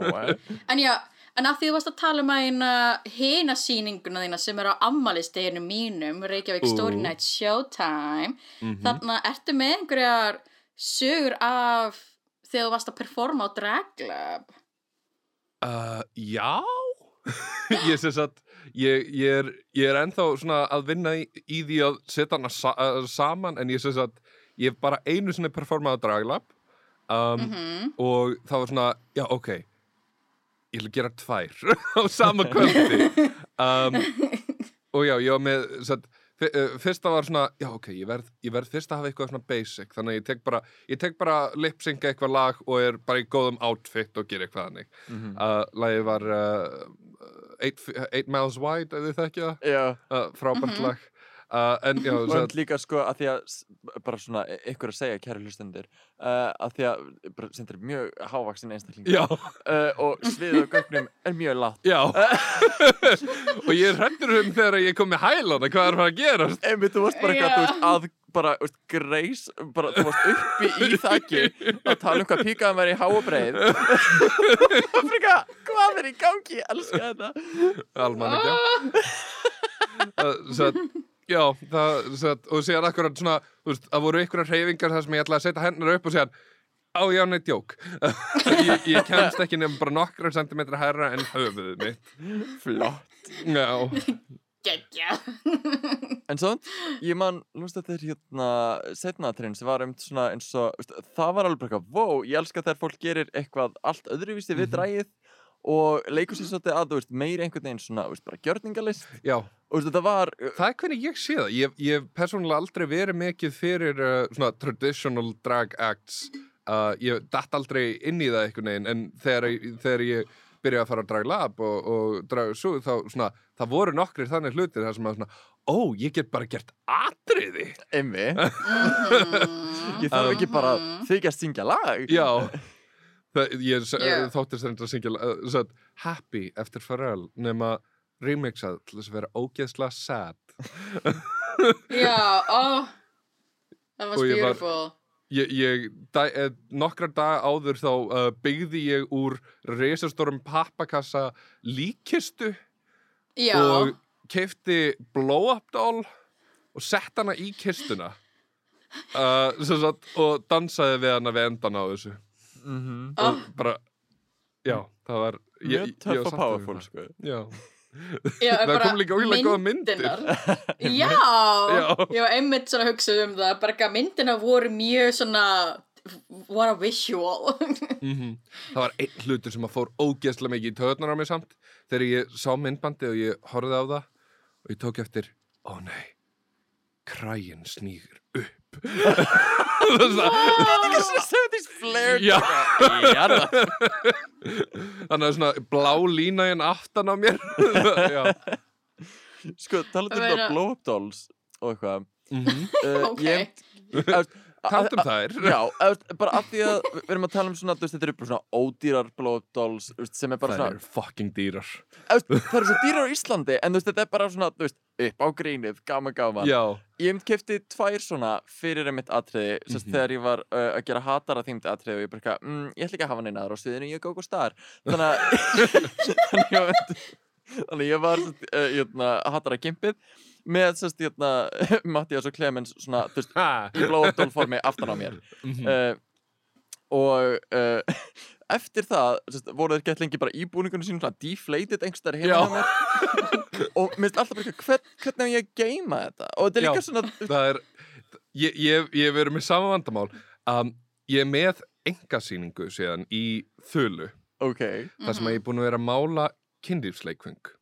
vá. En já, en að því þú varst að tala um að eina hina sýninguna þína sem er á ammælisteginu mínum, Reykjavík Story. Night Showtime, Mhm. þannig að ertu með einhverjar sögur af þegar þú varst að performa á Drag Club? Uh, já ég sem sagt ég, ég, er, ég er ennþá svona að vinna í, í því að setja hana sa uh, saman en ég sem sagt ég hef bara einu sinni performað á Draglab um, Mhm. og það var svona, já ok ég ætla að gera tvær á sama kvöldi um, og já, ég var með sem sagt, fyr, uh, fyrsta var svona, já ok ég verð, ég verð fyrst að hafa eitthvað svona basic þannig að ég tek bara, ég tek bara lip-synca eitthvað lag og er bara í góðum outfit og gera eitthvað þannig Mhm. uh, lagið var uh, eight, eight Miles Wide, ef þið þekkja það Já. uh, frábært Mhm. lag uh, en já, Og þetta líka sko að því að bara svona e- ykkur að segja kæri hlustendur uh, að því að bara sendur mjög hávaksin einstaklingur já, uh, og sviðið á gögnum er mjög látt já. Og ég er hrættur um þegar ég kom með hælana, hvað er að fara að gara Einmitt, þú varst bara Já. þú veist, að bara, veist, greis, bara, þú varst uppi í þakki að tala um hvað píkaðan var í háabreið Afrika, hvað er í gangi, ég elska þetta. Uh, svo að Já, það, að, og síðan akkurat svona, þú veist, það voru einhverjar hreyfingar þar sem ég ætlaði að setja hennar upp og síðan, á já, nei, djók. ég, ég kemst ekki nefnum bara nokkra sentimetra hærra en höfuðið mitt. Flott Já, geggja En svo, ég man, lúst þetta er hérna setnaðatrinn sem var um svona eins og, það var alveg bara eitthvað, wow, ég elska þegar fólk gerir eitthvað allt öðruvísi við Mhm. drægið og leikur sér svolítið að, þú veist, meiri einhvern veginn svona, þú veist, bara gjörningalist Já, og þetta var, það er hvernig ég sé það. Ég hef persónulega aldrei verið mikið fyrir uh, svona traditional drag acts. Uh, ég datt aldrei inn í það einhvern veginn, en þegar, þegar ég byrjaði að fara að drag lab og, og drag svo, þá svona, það voru nokkrir þannig hlutir þar sem að svona, ó, ég get bara gert atriði. emmi, ég þarf ekki bara Mhm. að syngja lag. Já, ég yeah. þóttist þetta að syngja satt, Happy eftir Pharrell nema remixað til þess að vera ógeðslega sad. Já, Og ég var- beautiful Ég, ég da, eh, nokkra daga áður þá uh, byggði ég úr reisastórum pappakassa líkistu Já, og keifti blow-up doll og sett hana í kistuna uh, og dansaði við hana við endan á þessu Mm Ó. og bara, já, það var ég- Mjög töff og powerful, sko. Já, já það bara kom líka ógeðslega góða myndir. Já, Já. ég var einmitt svona að hugsa um það bara ekki að myndina voru mjög svona what a visual Mhm. Það var einn hlutur sem að fór ógeðslega mikið í töðunar á mig samt þegar ég sá myndbandi og ég horfði á það og ég tók eftir, ó nei kræin snýgur upp Það er svona- Þetta er svona 70s flair. Já. Þannig að svona blá lína hérna aftan á mér Já Sko, talandi um það blow-up dolls og eitthvað. Mhm. Uh, Ok. Ég, Taltum þær Já, bara af því að við erum að tala um svona, þetta eru bara svona ódýrar veist, sem er bara Það svona, eru fucking dýrar það eru svo dýrar á Íslandi, en þetta er bara svona, upp á grínið, gaman, gaman. Já, Ég hef kefti tvær svona fyrir einmitt atriði, sérst, Mhm. þegar ég var uh, að gera hatara þýmdi atriði og ég bara, mm, ég ætla ekki að hafa neina aðra á sviðinu, ég er góð og star. Þannig að, þannig að, að ég var, uh, jötna, hatara gimpið með, sérst, jötna, Mattias og Clemens, svona, þú veist, ha í blow-up doll formi aftan á mér. Mhm. uh, og uh, eftir það sérst, voru þeir gett lengi bara í búningunum sínum svona deflated heima Já. hjá mér og mér finnst alltaf bara hvern, hvernig ég að geima þetta og þetta er Já. líka svona Það er Ég, ég, ég hef verið með sama vandamál um, Ég er með engasýningu síðan í þölu ok, þar sem að ég er búin að vera að mála kynlífsleikfeng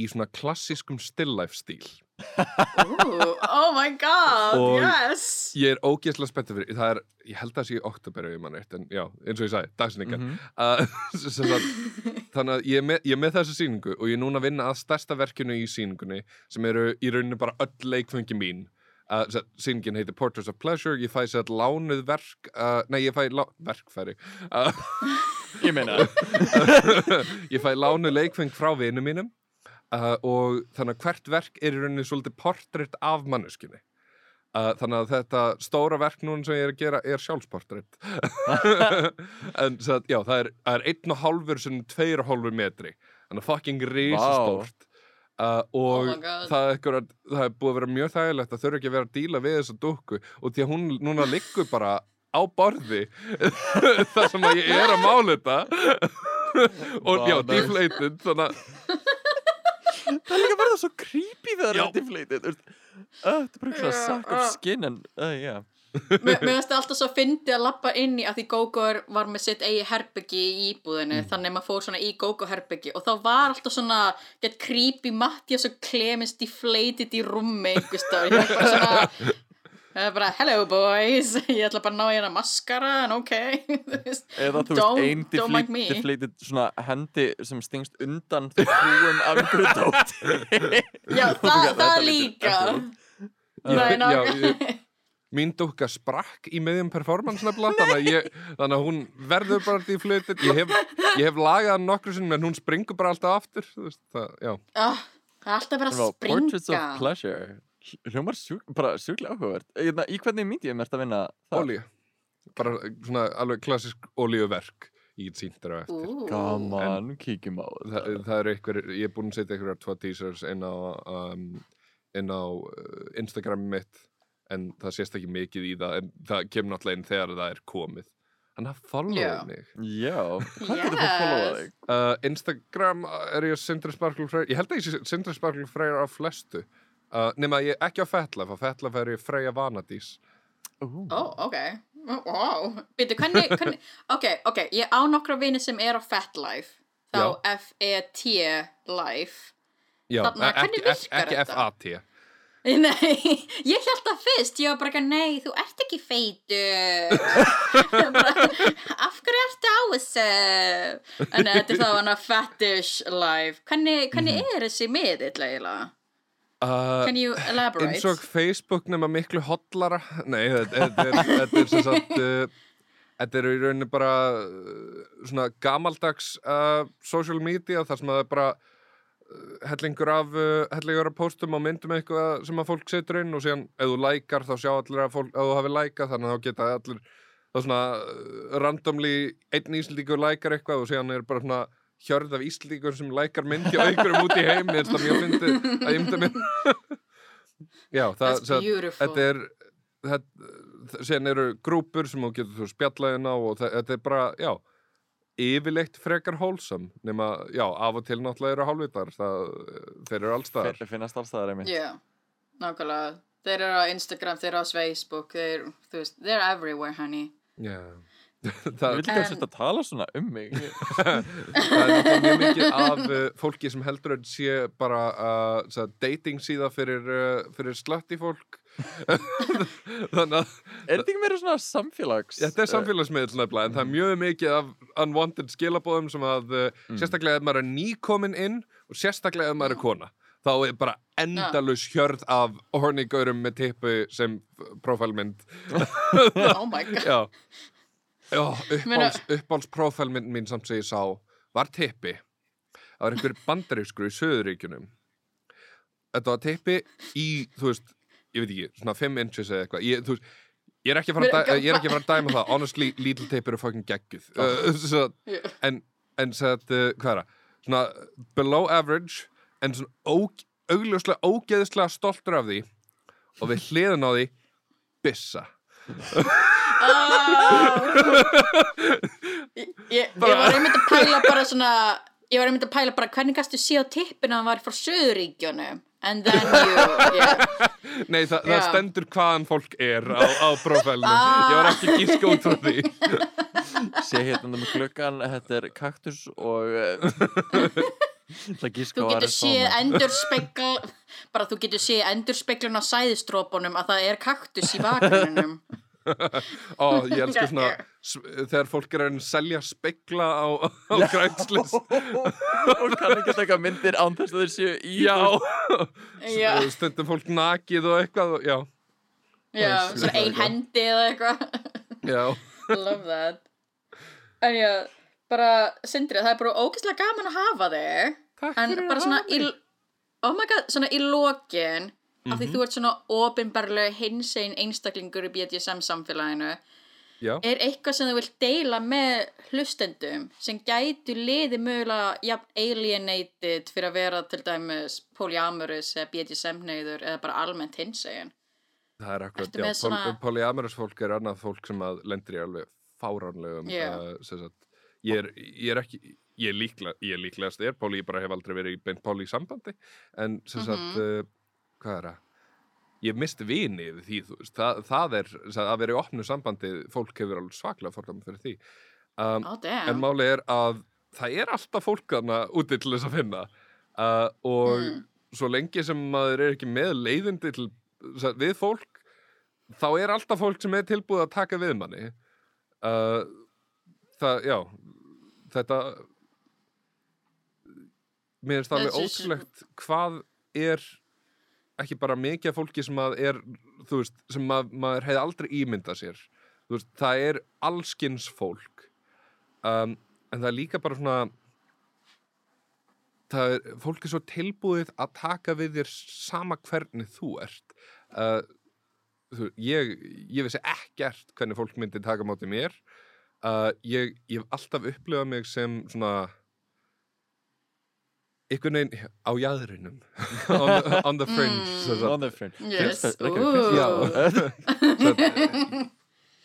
í svona klassískum still life stíl. Ooh, oh my god, Og- yes. Ég er ógeðslega spenntið fyrir það er, ég held að það sé í oktober ef ég mann eitt en já, eins og ég sagði, dagsningar Mhm. uh, sem sagt, þannig að ég er, með, ég er með þessa sýningu og ég er núna að vinna að stærsta verkinu í sýningunni sem eru í rauninu bara öll leikfengi mín uh, sýningin heitir Portraits of Pleasure. Ég fæ sér lánuð verk uh, nei, ég fæ verkfæri. Uh, ég meina. Ég fæ lánuð leikfeng frá vinum mínum og þannig að hvert verk er í rauninni svolítið portrétt af manneskinni þannig að þetta stóra verk núna sem ég er að gera er sjálfsportrétt en að, já, það er, er einn og hálfur sem tveir og hálfur metri. Þannig að fucking risastórt uh, og Oh my God. það, er einhver, það er búið að vera mjög þægilegt að þurfa ekki að vera að díla við þessa dúkku. Og því að hún núna liggur bara á borði. Þar sem að ég er að mála þetta. Og já, deflated þannig að það er líka að verða svo creepy þegar það er deflated uh, þetta er bara eitthvað Já, sack of skin en, uh, yeah. Mér finnst alltaf svo fyndið að lappa inn í að því Gógó er- var með sitt eigi herbyggi í íbúðinu þannig að maður fór svona í Gógó herbyggi og þá var alltaf svona get creepy Mattias og Clemens deflated í rúmi einhverstað ég var bara svona bara, hello boys, ég ætla bara að ná hérna maskara, en ok. Eða þú Don't- veist, ein don't mind me. deflated, svona hendi sem stingst undan því hrúum af einhverju dóti Já, það, líka. Já, mín dúkka sprakk í miðjum performance nefnilega þannig ég, þannig að hún verður bara deflated ég hef, ég hef lagað hann nokkru sinni en hún springur bara alltaf aftur veist, það, já. Ah, Það er alltaf verið að Vá, Portraits of springa. Pleasure. Hljómar sjúk, bara sjúklega áhugavert. Hérna, Í hvernig medium ert að vinna það? Ólíu bara svona alveg klassisk ólíuverk ég get sínt þér á eftir. Ú. Gaman, kíkjum á Þa, það eru einhver, ég er búinn að setja einhverjar tvo teasers inn á um, inn á uh, Instagram mitt en það sést ekki mikið í það en það kemur náttúrulega inn þegar það er komið hann hafði Já. followað mig Já, hvað getur fólk followa þig? Uh, Instagram er ég Sindri Sparkle Freyr Ég held að ég sé Sindri Sparkle Freyr á flestu uh, Nema ég ekki á FetLife Á FetLife er ég Freyja Vanadís. Ó, ok. Wow. Býtu, hvernig, hvernig, ok, ok, ég á nokkra vini sem er á FetLife. Þá. F-E-T Life. Þarna, e- hvernig ekki, ekki, virkar ekki þetta? F-A-T Nei, ég held það fyrst, ég var bara ekki, nei, þú ert ekki feitur. af hverju ertu á þessu? En þetta er þá hana fetish life. Hvernig, hvernig er þessi miðill eiginlega? uh, Can you elaborate? Eins og Facebook nema miklu hotlara Nei, þetta er, sem sagt uh, Þetta er í rauninni bara uh, svona gamaldags uh, social media þar sem að það er bara hellingur af uh, hellingur af póstum og myndum eitthvað sem að fólk setur inn og síðan ef þú lækar þá sjá allir að fólk, ef þú hafi lækað þannig að þá geta allir þá svona uh, randomly einn íslíkur lækar eitthvað og síðan er bara svona hjörð af íslíkur sem lækar myndi á einhverjum út í heim finnst það mjög fyndi að myndi mér. Já, það, þetta er þetta, síðan eru grúpur sem þú getur þú spjallaðin á og það, þetta er bara, já yfirleitt frekar hólsam nema, já, af og til náttúrulega eru hálfvitar það, þeir eru allstaðar Þeir finnast allstaðar einmitt. Já, nákvæmlega. Þeir eru á Instagram, þeir eru á Facebook, þeir, þú veist, they're everywhere, honey. Já Ég það, vil ekki að setja að tala svona um mig. það er mjög mikið af uh, fólki sem heldur að sé bara uh, dating síða fyrir, uh, fyrir slatti fólk þannig að Er þetta ekki meira svona samfélags? Þetta er samfélagsmiðl nefnilega en það er mjög mikið af unwanted skilabóðum sem að uh, sérstaklega ef maður er nýkomin inn og sérstaklega ef maður er kona þá er bara endalus hjörð af hornigaurum með tippu sem profilmynd Oh my god. Profilmynd mín samt sem ég sá var tippi. Það var einhver bandarískur í Söðuríkjunum Þetta var tippi í, þú veist, ég veit ekki, svona 5 inches eða eitthvað. Ég, þú veist, ég er ekki að fara að, dæma það. Honestly, little tape eru fucking geggjuð. Uh, svo, Já. en, en sett, uh, hvað er það? Svona below average en svona ó, augljóslega ógeðislega stoltur af því og við hliðan á því byssa Ég, ég, ég var einmitt að pæla bara svona, ég var einmitt að pæla bara hvernig gæstu sé á tippinu að hann var frá Suðuríkjónum. And then you, yeah. Nei, þa það Já. stendur hvaðan fólk er á, á profilinu ég var ekki að gíska út frá því Sé hérna með gluggan, þetta er kaktus og uh, það gíska Þú á getur séð endurspegl, bara þú getur séð endurspeglun á sæðistrópunum að það er kaktus í bakgrunum. Ó, ég elska svona þegar fólk er að selja spegla á, á grænslis og kann ekki taka myndir án þess að þeir séu í Já, Já, stundum fólk nakið og eitthvað og- Já, já, svona ein hendi eða eitthvað. já. Love that. En já, bara, Sindri, það er bara ógeðslega gaman að hafa þig. Takk En fyrir bara að hafa í, mig. oh my god, svona í lokin, af Mhm. því þú ert svona opinberlega hinsegin einstaklingur í BDSM samfélaginu, Já, er eitthvað sem þú vilt deila með hlustendum sem gætu liði mögulega jafn alienated fyrir að vera til dæmis polyamorous eða BDSM-neyður eða bara almennt hinsegin. það er akkurat, já, svona- pol polyamorous fólk er annað fólk sem að lendir í alveg fáránlegum uh, ég, er, ég er ekki ég er, líkla, ég er líklegast er poly, ég bara hef aldrei verið í beint poly sambandi en sem sagt, uh, hvað er það ég mist vini við því, þú veist, það, það er að vera í opnu sambandi, fólk hefur alveg svaklega fordæmi fyrir því um, Oh en damn. máli er að það er alltaf fólk þarna úti til þess að finna uh, og Mm. svo lengi sem maður er ekki með leiðindi til, við fólk þá er alltaf fólk sem er tilbúið að taka við manni uh, það, já þetta mér finnst alveg ótrúlegt hvað er ekki bara mikið fólki sem að er þú veist, sem að, maður hefði aldrei ímyndað sér. Þú veist, það er allskins fólk um, en það er líka bara svona það er, fólk er svo tilbúið að taka við þér sama hvernig þú ert. Uh, þú, ég, ég vissi ekkert hvernig fólk myndi taka móti mér. Uh, ég, ég hef alltaf upplifað mig sem svona einhvern veginn á jæðrinum on, on the fringe Mm. sem sagt. On the front. Yes. Já.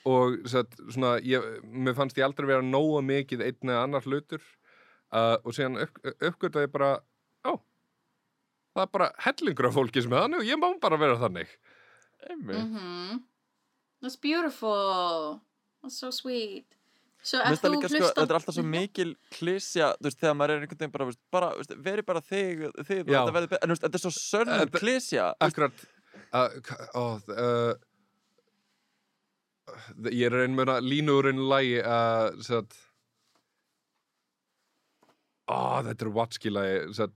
og satt, svona, ég, mér fannst ég aldrei vera nógu mikið einn eða annar hlutur uh, og síðan upp, uppgötaði ég bara ó, það er bara hellingur af fólki sem er þannig og ég má bara vera þannig Einmitt. Mhm. That's beautiful. That's so sweet. Þetta er alltaf svo mikil klísja, þú veist, þegar maður er einhvern veginn bara, bara, þú veist, veri bara þig, en þú veist, þetta er svo sönnum Þetta- klísja, Akkurat. Uh, uh, Ég er einn meina línurinn lægi uh, þetta er Watski lægi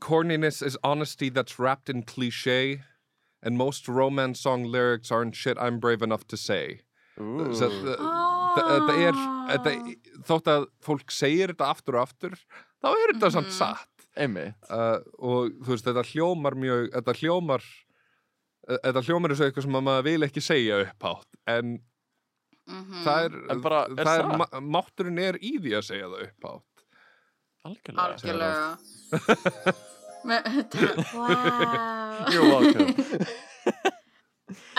Corniness is honesty that's wrapped in cliché and most romance song lyrics aren't shit I'm brave enough to say þetta er þetta, þótt að fólk segir þetta aftur og aftur þá er þetta samt Mhm. satt einmitt, uh, og þú veist, þetta hljómar mjög þetta hljómar uh, þetta hljómar eins og eitthvað sem að maður vil ekki segja upphátt en Mhm. það er, En bara, er það er ma- mátturinn er í því að segja það upphátt algjörlega. Algjörlega. Wow. You're welcome.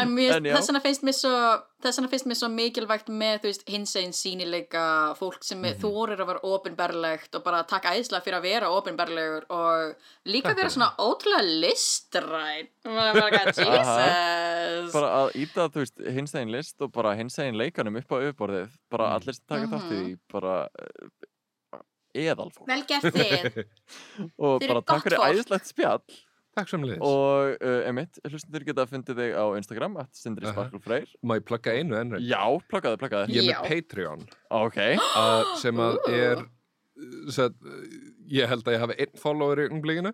En þess vegna finnst mér svo þess vegna finnst mér svo mikilvægt með hins einn sínileika fólk sem mm Mhm. þorir að vera ofinberlegt og bara taka æðislega fyrir að vera ofinberlegur og líka Takk vera svona ótrúlega listræn bara, að íta, þú veist, hins eginn list og bara hins eginn leikanum upp á yfirborðið, bara Mm. allir sem taka þátt í því, bara uh, eðalfólk. Vel gert þið Og bara takk fyrir æðislegt spjall. Takk sem liðs Og uh, emitt, hlustundur geta að fundið þig á Instagram, at Sindri Aha. Sparkle Freyr. Má ég plugga einu enn Já, pluggaði, pluggaði. Ég er með Patreon Ok. uh, sem að er sem, að, ég held að ég hafi einn follower í umblíkinu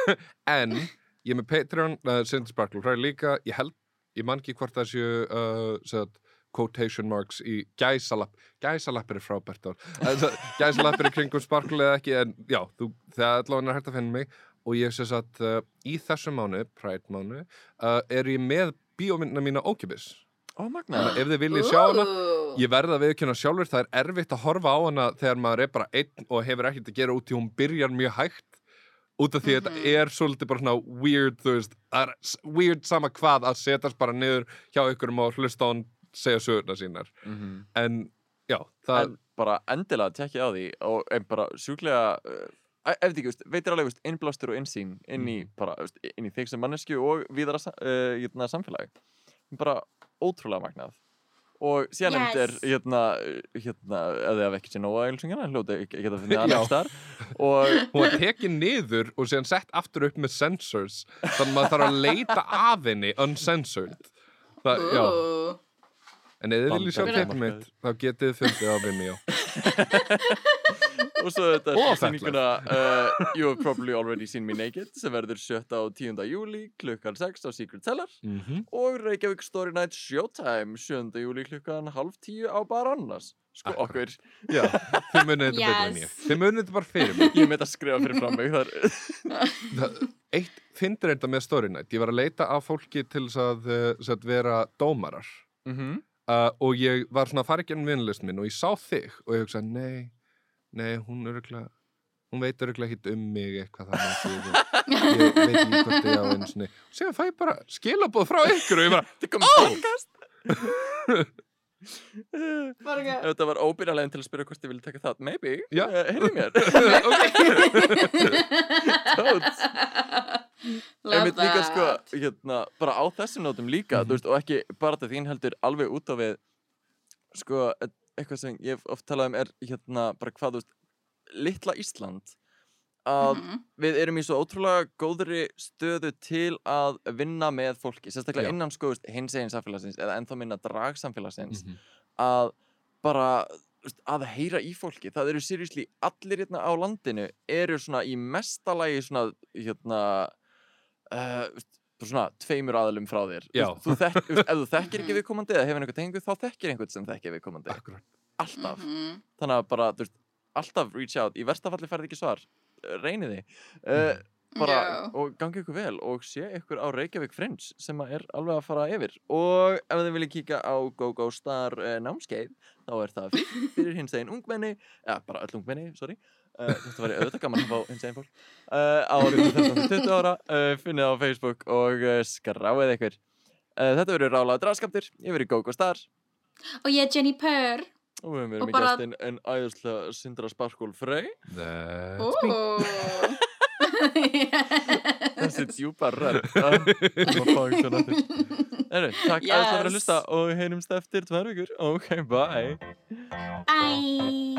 en ég er með Patreon uh, Sindri Sparkle Freyr líka ég held, ég man ekki hvort það séu uh, sem að quotation marks í gæsalapp, gæsalapp er frábært gæsalapp er kringum sparkle eða ekki en já, þú, það allavega er hægt að finna mig og ég sé að uh, í þessu mánu, Pride mánu uh, er ég með bíómyndina mína ókipis Ó, magna. þannig að ef þið viljið sjá hana. Ég verða að viðkynna sjálfur, það er erfitt að horfa á hana þegar maður er bara einn og hefur ekkert að gera út í hún byrjar mjög hægt út af því að Mhm. þetta er svolítið bara svona weird, þú veist, weird sama hvað að setjast bara niður hjá ykkurum og hlusta á hann segja sögurnar sínar. Mhm. En já, það, En bara endilega tekja á því og bara sjúklega uh, ef þið ekki, veist, veitir alveg veist, innblástur og innsýn inn í, bara, veist, inn í þig sem mannesku og víðara sa- uh, hérna, samfélagi bara ótrúlega magnað og síðan Yes. er hérna, hérna hafa ekki sér nóga eilsungina hljóti ekki geta finnið Já. annars þar og hún var tekin niður og síðan sett aftur upp með sensors þannig að maður þarf að leita af henni uncensored. Það, já, Ú. en ef þið viljið sjá teipið mitt, þá getið þið fundið á Vimeo. og svo þetta er sýninguna uh, You have probably already seen me naked sem verður 7. og 10. júli klukkan 6 á Secret Cellar Mm -hmm. og Reykjavík Story Night Showtime 7. júli klukkan halv 10 á Bar Annars sko Akkurat. okkur, Já, þið munið þetta betur en ég. Yes. Þið munið þetta bara fyrir mig. ég með þetta að skrifa fyrir fram mig þar Eitt fyndir þetta með Story Night. Ég var að leita af fólki til þess að, uh, þess að vera dómarar mm uh, og ég var svona að fara ekki ennum vinlist minn og ég sá þig og ég hugsaði, nei, nei, hún er örgulega, hún veit örgulega ekkit um mig eitthvað þannig að ég, veit ekki hvort ég á sinni. Og séðan fæ ég bara skilabóð frá ykkur og ég bara, ekki- þetta var óbyrjalegin til að spyrja hvort ég vilja taka það maybe, Já. uh, heyrðu mér. Love Einmitt líka sko. Hérna, bara á þessum nótum líka, Mhm. þú veist, og ekki bara þetta þín heldur alveg út á við, sko, e- eitthvað sem ég oft talað um er, hérna, bara hvað, þú veist, litla Ísland, að Mhm. við erum í svo ótrúlega góðri stöðu til að vinna með fólki, sérstaklega Já. innan, sko, hins eginn samfélagsins, eða ennþá minna dragsamfélagsins, Mhm. að bara, að heyra í fólki, það eru seriously, allir hérna á landinu eru svona í mestalagi svona, hérna, uh, svona tveimur aðalum frá þér. Þú þekk, ef þú þekkir ekki viðkomandi eða hefur einhver tengu þá þekkir einhvern sem þekkir viðkomandi. Akkurat. alltaf, Mhm. þannig að bara þú veist, alltaf reach out, í versta falli færði ekki svar. Reynið þið. Uh, bara, Já. og gangi ykkur vel og sé ykkur á Reykjavík Fringe sem er alveg að fara yfir. Og ef þið viljið kíka á GoGo Star uh, námskeið þá er það fyrir, fyrir hins eginn ungmenni eða bara öll ungmenni, sorry. Uh, þetta var auðvitað gaman að fá hins eginn fólk uh, árið 13-20 ára uh, finnið á Facebook og uh, skráið ykkur. Uh, þetta verður rálaður draskaptur ég verið GoGo Star. Og ég er Jenny Purr. Og við með bara- gæstinn en æðislega Sindra Sparkul Frey. That's me. þessi djúpa rönd Erður, takk yes. alltaf fyrir að lusta og heyrumst eftir tvær vikur. Ok, bye. Bye.